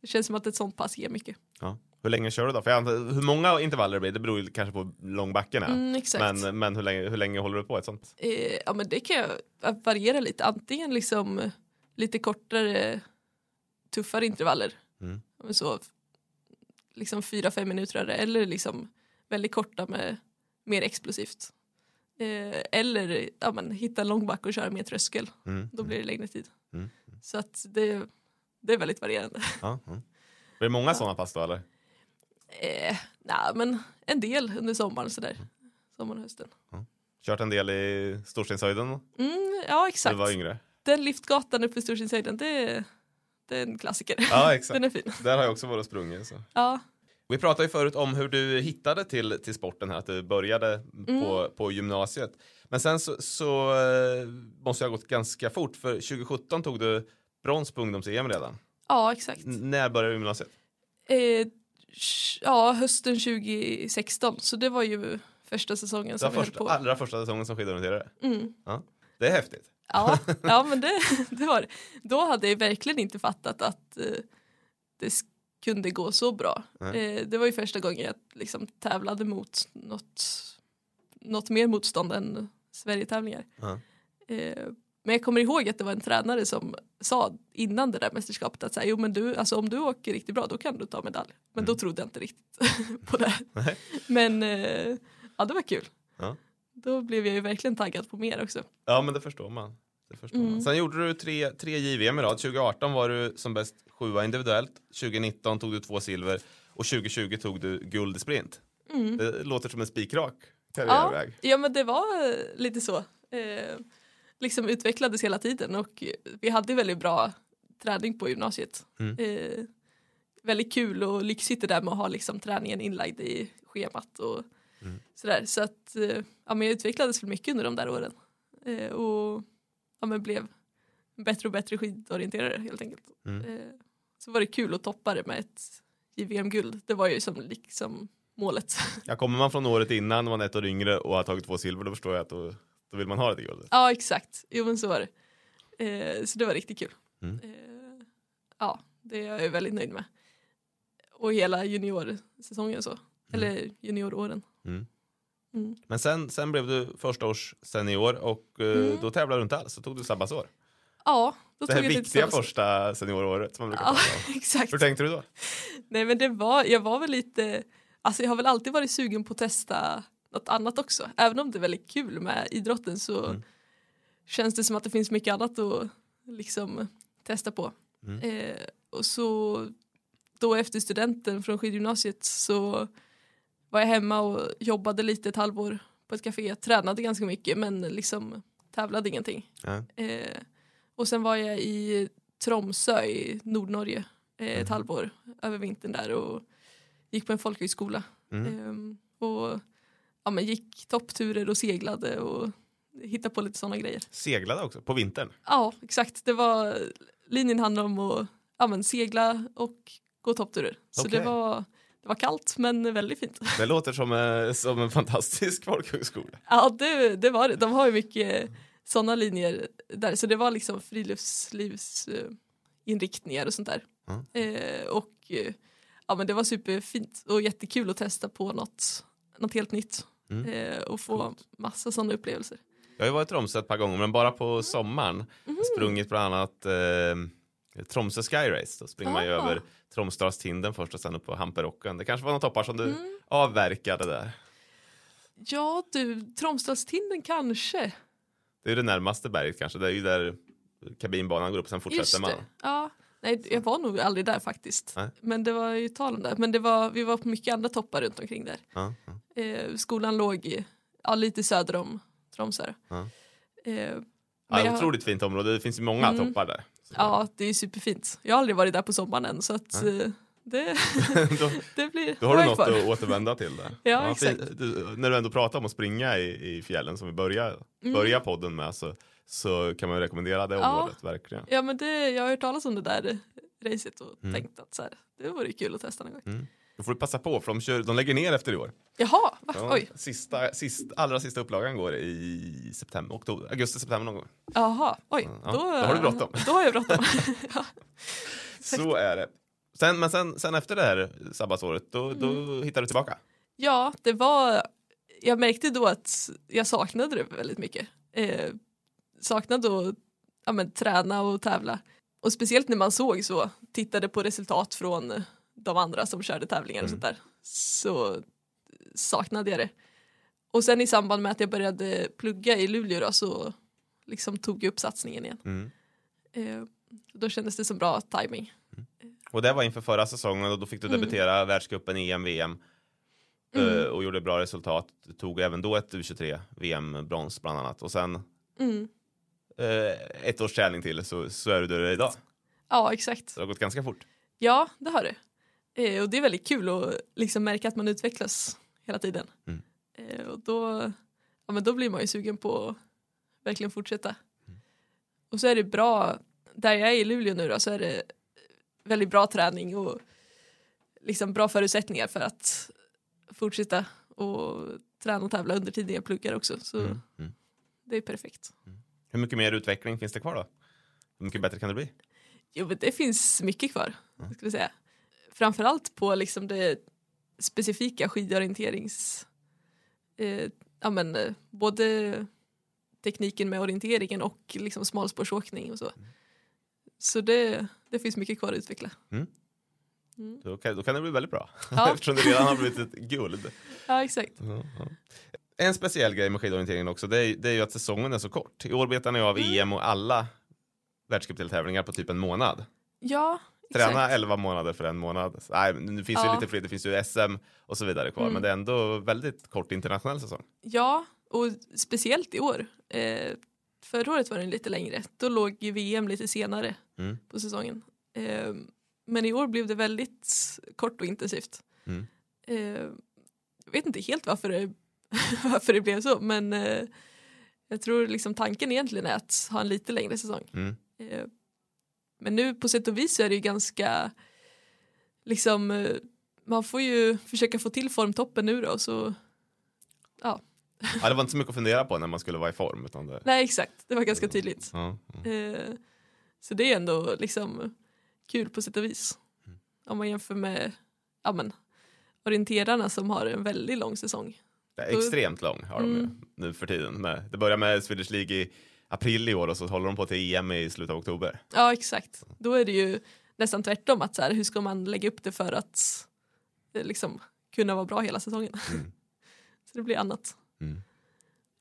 B: det känns som att ett sånt pass ger mycket.
A: Ja. Hur länge kör du då? För jag antar, hur många intervaller det blir, det beror ju kanske på hur lång backen är.
B: Mm,
A: men men hur, länge, hur länge håller du på ett sånt?
B: Eh, ja men det kan jag variera lite. Antingen liksom lite kortare, tuffare intervaller.
A: Mm.
B: Ja, Så, liksom fyra, fem minuter eller liksom väldigt korta med mer explosivt. Eh, eller ja, men, hitta en lång backe och köra mer tröskel.
A: Mm.
B: Då blir det längre tid.
A: Mm.
B: Så att det, det är väldigt varierande.
A: Ja, ja. Blir det många sådana pass då eller?
B: Eh, nej, men en del under sommaren sådär. Sommaren och hösten.
A: Kört en del i Storstinshöjden
B: Mm, ja
A: när du
B: exakt.
A: var yngre?
B: Den liftgatan uppe i Storsindshöjden, det, är- det är en klassiker.
A: Ja, exakt.
B: Den är fin.
A: Där har jag också varit och sprungit. Så.
B: Ja,
A: Vi pratade ju förut om hur du hittade till, till sporten här, att du började
B: Mm.
A: på, på gymnasiet. Men sen så, så eh, måste jag ha gått ganska fort, för 2017 tog du brons på ungdoms-EM redan.
B: ja exakt.
A: N- när började du gymnasiet?
B: Eh, ja, hösten 2016, så det var ju första säsongen
A: Det
B: som
A: var
B: vi höll
A: första,
B: på.
A: allra första säsongen som skidorienterare.
B: Mm.
A: Det är häftigt.
B: Ja, ja men det, det var det. Då hade jag verkligen inte fattat att eh, det kunde gå så bra. Eh, det var ju första gången jag liksom tävlade mot något, något mer motstånd än Sverigetävlingar.
A: Ja.
B: Eh, men jag kommer ihåg att det var en tränare som sa innan det där mästerskapet att så här, jo, men du, alltså, om du åker riktigt bra då kan du ta medalj. Men då trodde jag inte riktigt på det.
A: Mm. Nej.
B: Men eh, ja, det var kul.
A: Ja.
B: Då blev jag ju verkligen taggad på mer också.
A: Ja, men det förstår man. Det förstår man.
B: Mm.
A: Sen gjorde du tre, tre JVM i rad. 2018 var du som bäst sjua individuellt. 2019 tog du två silver. Och 2020 tog du guld i sprint.
B: Mm.
A: Det låter som en spikrak
B: Ja,
A: karriärväg.
B: ja men det var lite så. Eh, liksom utvecklades hela tiden och vi hade väldigt bra träning på gymnasiet.
A: Mm.
B: Eh, väldigt kul och lyxigt det där med att ha liksom träningen inlagd i schemat och
A: Mm.
B: sådär. Så att eh, ja, men jag utvecklades för mycket under de där åren eh, och ja, men blev bättre och bättre skidorienterare helt enkelt.
A: Mm.
B: Eh, så var det kul att toppa det med ett JVM-guld. Det var ju som liksom målet.
A: Ja, kommer man från året innan, man är ett år yngre och har tagit två silver, då förstår jag att då, då vill man ha det guldet.
B: Ja exakt, jo men så var det. Eh, så det var riktigt kul.
A: Mm.
B: Eh, ja, det är jag väldigt nöjd med. Och hela juniorsäsongen så. Eller junioråren.
A: Mm.
B: Mm.
A: Men sen, sen blev du första års senior och eh,
B: Mm.
A: då tävlade du inte alls, så tog du sabbatsår.
B: Ja, då
A: Det här
B: tog jag lite
A: viktiga första senioråret som man brukar
B: Ja,
A: prata om.
B: exakt.
A: Hur tänkte du då?
B: Nej men det var, jag var väl lite, alltså jag har väl alltid varit sugen på att testa något annat också. Även om det är väldigt kul med idrotten så
A: Mm.
B: känns det som att det finns mycket annat att liksom testa på.
A: Mm.
B: Eh, och så då efter studenten från skidgymnasiet så var jag hemma och jobbade lite ett halvår på ett café. Tränade ganska mycket men liksom tävlade ingenting.
A: Ja.
B: Eh, och sen var jag i Tromsö i Nordnorge eh, ett
A: Mhm.
B: halvår över vintern där och gick på en folkhögskola.
A: Mm.
B: Ehm, och ja, men gick toppturer och seglade och hittade på lite sådana grejer.
A: Seglade också, på vintern.
B: Ja, exakt. Det var, linjen handlade om att ja, men segla och gå toppturer. Så
A: Okej.
B: det, var, det var kallt men väldigt fint.
A: Det låter som, eh, som en fantastisk folkhögskola.
B: Ja, det, det var det. De har ju mycket sådana linjer där. Så det var liksom friluftslivsinriktningar och sånt där.
A: Mm.
B: Eh, och ja, men det var superfint och jättekul att testa på något, något helt nytt.
A: Mm.
B: Eh, och få massa sådana upplevelser.
A: Jag har ju varit i Tromsö ett par gånger, men bara på sommaren.
B: Mhm.
A: Sprungit bland annat eh, Tromsö Sky Race. Då springer man ju
B: Ah.
A: över Tromsdalstinden först och sen upp på Hamperocken. Det kanske var några toppar som du
B: Mm.
A: avverkade där.
B: Ja du, Tromsdalstinden kanske.
A: Det är det närmaste berget kanske. Det är ju där kabinbanan går upp och sen fortsätter man.
B: Ja. Nej, jag var nog aldrig där faktiskt.
A: Nej.
B: Men det var ju tal om det. Men det var, vi var på mycket andra toppar runt omkring där.
A: Ja, ja.
B: Eh, skolan låg i, ja, lite söder om Tromsö.
A: Ja.
B: Eh,
A: Ja,
B: jag-
A: otroligt fint område. Det finns ju många
B: Mm.
A: toppar där. Så
B: Ja, det är superfint. Jag har aldrig varit där på sommaren än så att eh, det,
A: då,
B: det blir
A: då har du något
B: kvar.
A: att återvända till där.
B: Ja,
A: fi-
B: exakt.
A: Du, när du ändå pratar om att springa i, i fjällen som vi börjar,
B: Mm.
A: börjar podden med så, så kan man rekommendera det
B: Ja.
A: området verkligen.
B: Ja men det, jag har hört talas om det där racet och
A: Mm.
B: tänkt att så här, det vore kul att testa någon gång.
A: Mm. Då får du passa på för de, kör, de lägger ner efter i år.
B: Jaha, va?
A: Ja,
B: oj.
A: Sista, sist, allra sista upplagan går i september, oktober, augusti, september någon gång.
B: Jaha, oj.
A: Ja,
B: då,
A: då har du bråttom.
B: Då har jag bråttom. ja.
A: Så är det. Sen, men sen, sen efter det här sabbatsåret, då, då
B: Mm.
A: hittar du tillbaka.
B: ja, det var... Jag märkte då att jag saknade det väldigt mycket. Eh, saknade att ja, men, träna och tävla. Och speciellt när man såg så, tittade på resultat från de andra som körde tävlingar och
A: Mm.
B: sånt där, så saknade jag det. Och sen i samband med att jag började plugga i Luleå då, så liksom tog jag upp satsningen igen.
A: Mm.
B: Eh, då kändes det som bra timing.
A: Och det var inför förra säsongen och då fick du
B: Mm.
A: debutera världscupen, EM, VM
B: Mm.
A: eh, och gjorde bra resultat. Du tog även då ett U23 VM-brons bland annat och sen
B: Mm.
A: Eh, ett års träning till så, så är du där idag.
B: Ja, exakt.
A: Så det har gått ganska fort.
B: Ja, det har det. Eh, och det är väldigt kul att liksom märka att man utvecklas hela tiden.
A: Mm.
B: Eh, och då, ja, men då blir man ju sugen på att verkligen fortsätta.
A: Mm.
B: Och så är det bra, där jag är i Luleå nu då, så är det väldigt bra träning och liksom bra förutsättningar för att fortsätta och träna och tävla under tiden jag pluggar också. Så
A: Mm. Mm.
B: det är perfekt.
A: Hur mycket mer utveckling finns det kvar då? Hur mycket bättre kan det bli?
B: Jo, men det finns mycket kvar, skulle jag säga. Framförallt på liksom det specifika skidorienterings... Eh, ja, men, eh, både tekniken med orienteringen och liksom smalspårsåkning och så. Så det, det finns mycket kvar att utveckla.
A: Då kan, då kan det bli väldigt bra.
B: Ja.
A: Eftersom det redan har blivit ett guld.
B: Ja, exakt.
A: Ja, ja. En speciell grej med skidorienteringen också, det är, det är ju att säsongen är så kort. I år betar ni av EM och alla världscupdeltävlingar på typ en månad.
B: Ja,
A: Träna
B: exakt.
A: 11 månader för en månad. Nej, det finns ju
B: Ja.
A: lite fler, det finns ju SM och så vidare kvar,
B: Mm.
A: men det är ändå väldigt kort internationell säsong.
B: Ja, och speciellt i år. Eh, förra året var den lite längre. Då låg ju VM lite senare
A: Mm.
B: på säsongen. Eh, men i år blev det väldigt kort och intensivt.
A: Mm.
B: Eh, jag vet inte helt varför det, varför det blev så, men eh, jag tror liksom tanken egentligen är att ha en lite längre säsong.
A: Mm.
B: Eh, men nu på sätt och vis så är det ju ganska liksom eh, man får ju försöka få till formtoppen nu då så ja,
A: Ja, det var inte så mycket att fundera på när man skulle vara i form. Utan det,
B: nej exakt det var ganska tydligt.
A: ja, ja.
B: Eh, så det är ändå liksom kul på sätt och vis. Om man jämför med ja, men, orienterarna som har en väldigt lång säsong.
A: Extremt lång har de ju
B: Mm.
A: nu för tiden. Det börjar med Swedish League i april i år och så håller de på till EM i slutet av oktober.
B: Ja exakt, då är det ju nästan tvärtom att så här, hur ska man lägga upp det för att eh, liksom, kunna vara bra hela säsongen.
A: Mm.
B: så det blir annat.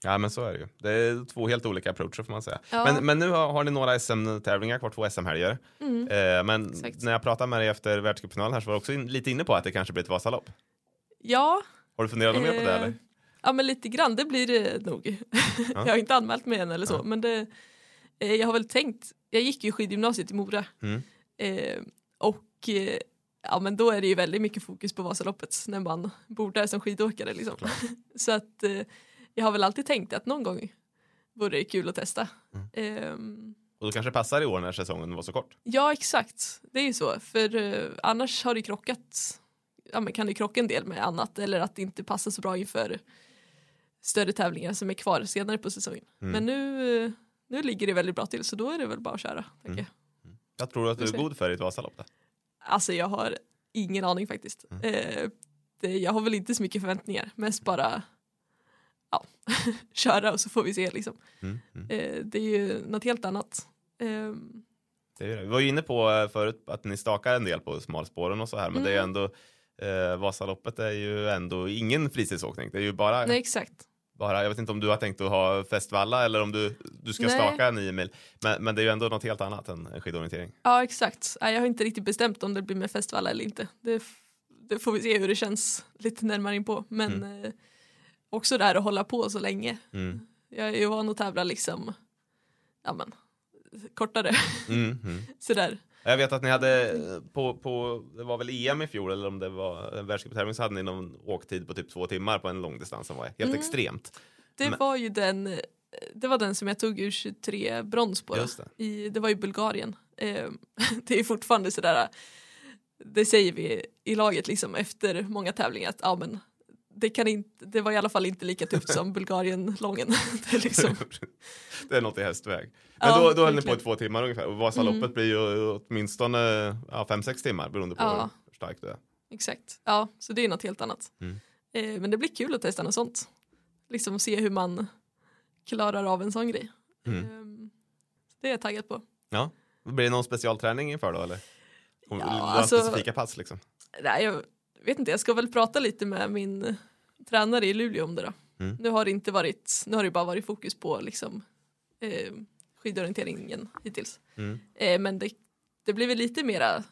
A: Ja men så är det ju. Det är två helt olika approacher får man säga.
B: Ja.
A: Men, men nu har, har ni några SM-tävlingar kvar, två SM-helger.
B: Mm.
A: Eh, men
B: Exakt.
A: när jag pratade med dig efter världscupfinalen här så var du också in, lite inne på att det kanske blir ett Vasalopp.
B: Ja,
A: Har du funderat något mer på det
B: Eh,
A: eller?
B: Ja men lite grann, det blir det nog. jag har inte anmält mig än eller så
A: Ja.
B: men det, eh, jag har väl tänkt, jag gick ju skidgymnasiet i Mora
A: Mm.
B: eh, och eh, ja men då är det ju väldigt mycket fokus på Vasaloppet när man bor där som skidåkare liksom. så att eh, jag har väl alltid tänkt att någon gång vore det kul att testa.
A: Mm.
B: Ehm,
A: Och då kanske det passar i år när säsongen var så kort.
B: Ja exakt, det är ju så. För eh, annars har det krockat, ja, men kan det krocka en del med annat eller att det inte passar så bra inför större tävlingar som är kvar senare på säsongen.
A: Mm.
B: Men nu, eh, nu ligger det väldigt bra till så då är det väl bara att köra.
A: Mm.
B: jag.
A: Jag tror att du är god för i ett Vasalopp. Då.
B: Alltså jag har ingen aning faktiskt.
A: Mm.
B: Eh, det, jag har väl inte så mycket förväntningar, mest bara ja, köra och så får vi se liksom.
A: Mm. Mm.
B: Eh, det är ju något helt annat. Ehm,
A: Det är det. Vi var ju inne på eh, förut att ni stakar en del på smalspåren och så här, men det är
B: Mm.
A: ändå eh, Vasaloppet är ju ändå ingen fritidsåkning. Det är ju bara,
B: nej exakt.
A: Bara, jag vet inte om du har tänkt att ha festvalla eller om du, du ska
B: Nej.
A: staka nio mil. Men, men det är ju ändå något helt annat än skidorientering.
B: Ja exakt. Jag har inte riktigt bestämt om det blir med Festvalla eller inte. Det, det får vi se hur det känns lite närmare in på. Men eh, också där att hålla på så länge.
A: Mm.
B: Jag är ju van att tävla liksom ja, men, kortare
A: Mm, mm.
B: sådär.
A: Jag vet att ni hade på, på, det var väl EM i fjol eller om det var en världscuptävling så hade ni någon åktid på typ två timmar på en långdistans som var helt
B: Mm.
A: extremt.
B: Det
A: Men-
B: var ju den det var den som jag tog ur 23 brons på.
A: det.
B: I, det var i Bulgarien. Eh, det är fortfarande sådär det säger vi i laget liksom efter många tävlingar att ja, men det, kan inte, det var i alla fall inte lika tufft som Bulgarien-lången. det är liksom,
A: det är något i hästväg. Men
B: Ja,
A: då, då höll ni på i två timmar ungefär och Vasaloppet
B: Mm.
A: blir ju åtminstone ja, fem, sex timmar beroende på
B: Ja.
A: hur starkt det är.
B: exakt, ja, så det är något helt annat.
A: Mm.
B: Eh, men det blir kul att testa något sånt. Liksom se hur man klarar av en sån grej.
A: Mm.
B: Eh, det är jag taggad på.
A: Ja. Blir det någon specialträning inför då eller?
B: Ja, alltså-
A: specifika pass liksom?
B: Nej, jag vet inte, jag ska väl prata lite med min tränare i Luleå om det då.
A: Mm.
B: Nu har det inte varit, nu har det bara varit fokus på liksom eh, skidorienteringen hittills.
A: Mm.
B: Eh, men det, det blir väl lite mera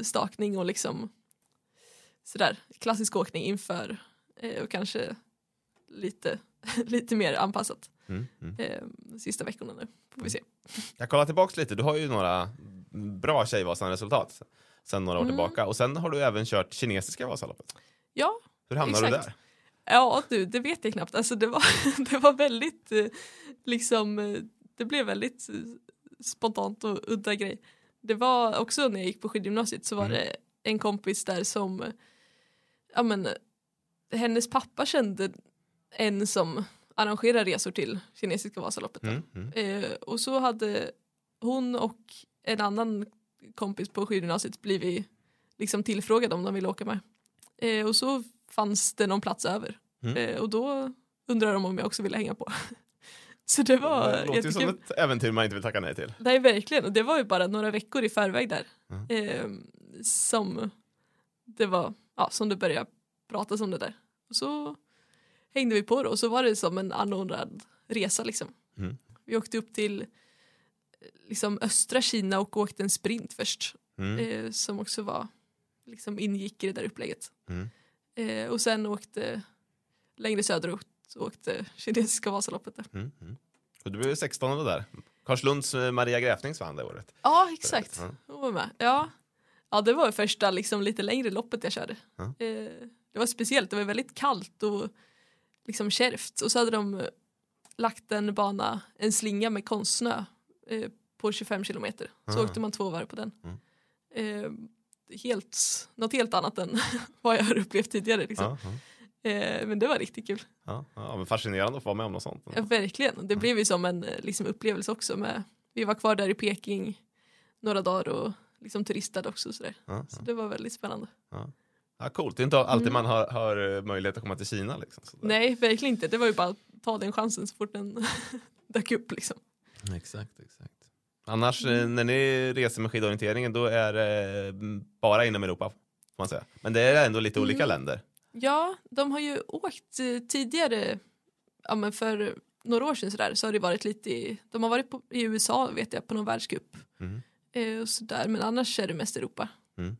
B: stakning och liksom sådär klassisk åkning inför eh, och kanske lite, lite mer anpassat
A: Mm. Mm.
B: eh, sista veckorna nu. Får vi se.
A: Jag kollar tillbaks lite, du har ju några bra Tjejvasan-resultat sen några år
B: Mm.
A: tillbaka och sen har du även kört kinesiska Vasaloppet.
B: Ja,
A: Hur hamnade du
B: Exakt.
A: där?
B: Ja du, det vet jag knappt. Alltså det var, det var väldigt eh, liksom, eh, det blev väldigt eh, spontant och udda grej. Det var också när jag gick på skidgymnasiet så var
A: Mm.
B: det en kompis där som, ja men hennes pappa kände en som arrangerar resor till kinesiska Vasaloppet.
A: Mm. Mm.
B: Eh, och så hade hon och en annan kompis på skidgymnasiet blivit liksom tillfrågade om de ville åka med. Eh, och så fanns det någon plats över.
A: Mm.
B: Eh, och då undrade de om jag också ville hänga på. så det var
A: det låter ju som ett äventyr man inte vill tacka nej till.
B: Nej verkligen, och det var ju bara några veckor i förväg där.
A: Mm.
B: Eh, som det var, ja som det började pratas om det där. Och så hängde vi på då och så var det som en anordnad resa liksom.
A: Mm.
B: Vi åkte upp till liksom östra Kina och åkte en sprint först.
A: Mm.
B: Eh, som också var, liksom ingick i det där upplägget.
A: Mm.
B: Eh, och sen åkte längre söderut och åkte kinesiska Vasaloppet där.
A: Mm. Mm. Och du blev ju 16 där. Karlslunds eh, Maria Gräfnings vann det året.
B: Ja exakt,
A: Ja.
B: hon var med. Ja. ja det var första liksom, lite längre loppet jag körde.
A: Ja.
B: Eh, det var speciellt, det var väldigt kallt och liksom kärvt. Och så hade de eh, lagt en bana, en slinga med konstsnö eh, på 25 kilometer. Så
A: Ah.
B: åkte man två varv på den.
A: Mm.
B: Eh, helt, något helt annat än vad jag har upplevt tidigare. Liksom.
A: Ja, ja.
B: Eh, men det var riktigt kul.
A: Ja, ja, men fascinerande att få vara med om något sånt.
B: Ja, verkligen. Det blev ju som en eh, liksom, upplevelse också. Med, vi var kvar där i Peking några dagar och liksom turistade också.
A: Ja,
B: Så det var väldigt spännande.
A: ja, coolt, det är inte alltid
B: Mm.
A: man har, har eh, möjlighet att komma till Kina. Liksom.
B: Nej, verkligen inte. Det var ju bara att ta den chansen så fort den dök upp. Liksom.
A: Exakt, exakt. Annars eh,
B: Mm.
A: när ni reser med skidorienteringen då är det eh, bara inom Europa. Får man säga. Men det är ändå lite olika
B: Mm.
A: länder.
B: Ja, de har ju åkt eh, tidigare, ja, men för några år sedan sådär, så har det varit lite i, de har varit på, i USA vet jag på någon världscup.
A: Mm.
B: Eh, och sådär, men annars är det mest Europa.
A: Mm.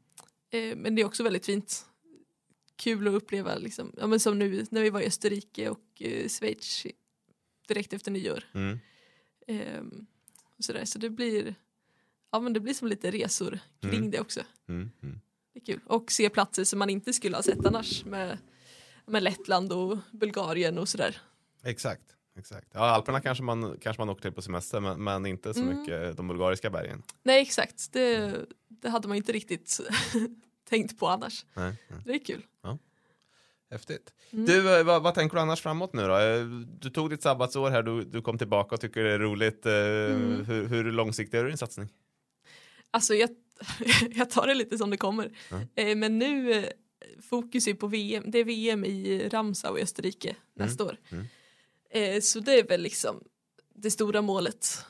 B: Eh, men det är också väldigt fint. Kul att uppleva liksom, ja, men som nu när vi var i Österrike och eh, Schweiz direkt efter nyår.
A: Mm.
B: Ehm, sådär. Så det blir, ja, men det blir som lite resor kring
A: Mm.
B: det också.
A: Mm. Mm.
B: Det är kul. Och se platser som man inte skulle ha sett annars med, med Lettland och Bulgarien och sådär.
A: Exakt. Exakt. Ja, Alperna kanske man, kanske man åker till på semester men, men inte så
B: Mm.
A: mycket de bulgariska bergen.
B: Nej exakt, det, det hade man inte riktigt tänkt på annars.
A: Nej. nej.
B: Det är kul.
A: Häftigt.
B: Mm.
A: Du, eh, vad, vad tänker du annars framåt nu då? Eh, Du tog ditt sabbatsår här, du, du kom tillbaka och tycker det är roligt. Eh,
B: Mm.
A: Hur, hur långsiktig är din satsning?
B: Alltså jag, jag tar det lite som det kommer. Eh, men nu fokus är på VM. Det är VM i Ramsau i Österrike nästa år.
A: Mm.
B: Så det är väl liksom det stora målet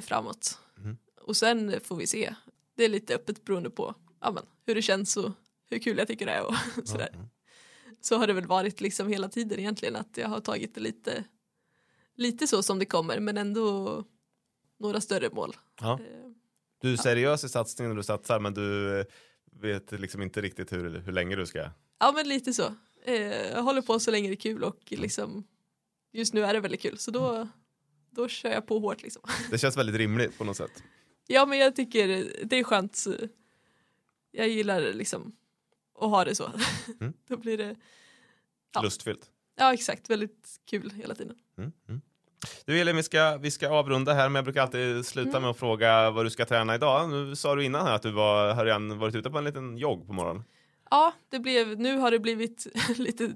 B: framåt.
A: Mm.
B: Och sen får vi se. Det är lite öppet beroende på ja, men, hur det känns och hur kul jag tycker det är och sådär. Så har det väl varit liksom hela tiden egentligen att jag har tagit det lite lite så som det kommer men ändå några större mål.
A: Ja.
B: Eh,
A: Du är seriös i satsningen du satsar men du vet liksom inte riktigt hur, hur länge du ska...
B: Ja men lite så. Eh, jag håller på så länge det är kul och liksom just nu är det väldigt kul så då, då kör jag på hårt liksom.
A: Det känns väldigt rimligt på något sätt.
B: Ja men jag tycker det är skönt. Jag gillar liksom att ha det så.
A: Mm.
B: då blir det Ja.
A: Lustfyllt.
B: ja exakt väldigt kul hela tiden.
A: Mm. Mm. Du Elin, vi ska, vi ska avrunda här, men jag brukar alltid sluta
B: Mm.
A: med att fråga vad du ska träna idag. Nu sa du innan här att du var, har redan varit ute på en liten jogg på morgonen.
B: Ja, det blev, nu har det blivit lite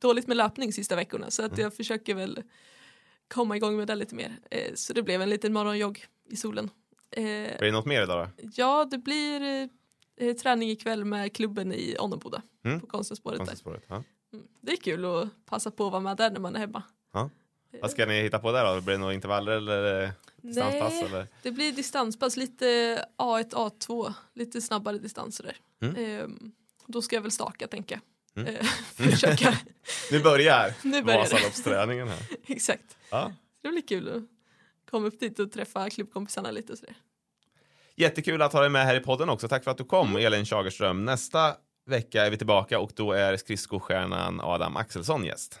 B: dåligt med löpning sista veckorna så att
A: Mm.
B: jag försöker väl komma igång med det lite mer. Eh, så det blev en liten morgonjogg i solen. Eh,
A: Blir det något mer idag då?
B: ja, det blir eh, träning ikväll med klubben i Onnoboda
A: Mm.
B: på konstspåret.
A: Konstspåret, Ja.
B: Mm. Det är kul att passa på att vara med där när man är hemma.
A: Ja. Vad ska ni hitta på där då? Blir det några intervaller eller distanspass?
B: Nej.
A: Eller?
B: Det blir distanspass, lite A1, A2, lite snabbare distanser där.
A: Mm.
B: Ehm, då ska jag väl staka tänka.
A: Mm.
B: Eh, försöka,
A: Nu börjar
B: nu börjar.
A: Vasaloppsträningen här.
B: Exakt.
A: Ja.
B: Det blir kul att komma upp dit och träffa klubbkompisarna lite och sådär.
A: Jättekul att ha dig med här i podden också. Tack för att du kom, Elin Schagerström. Nästa vecka är vi tillbaka och då är skridskostjärnan Adam Axelsson gäst.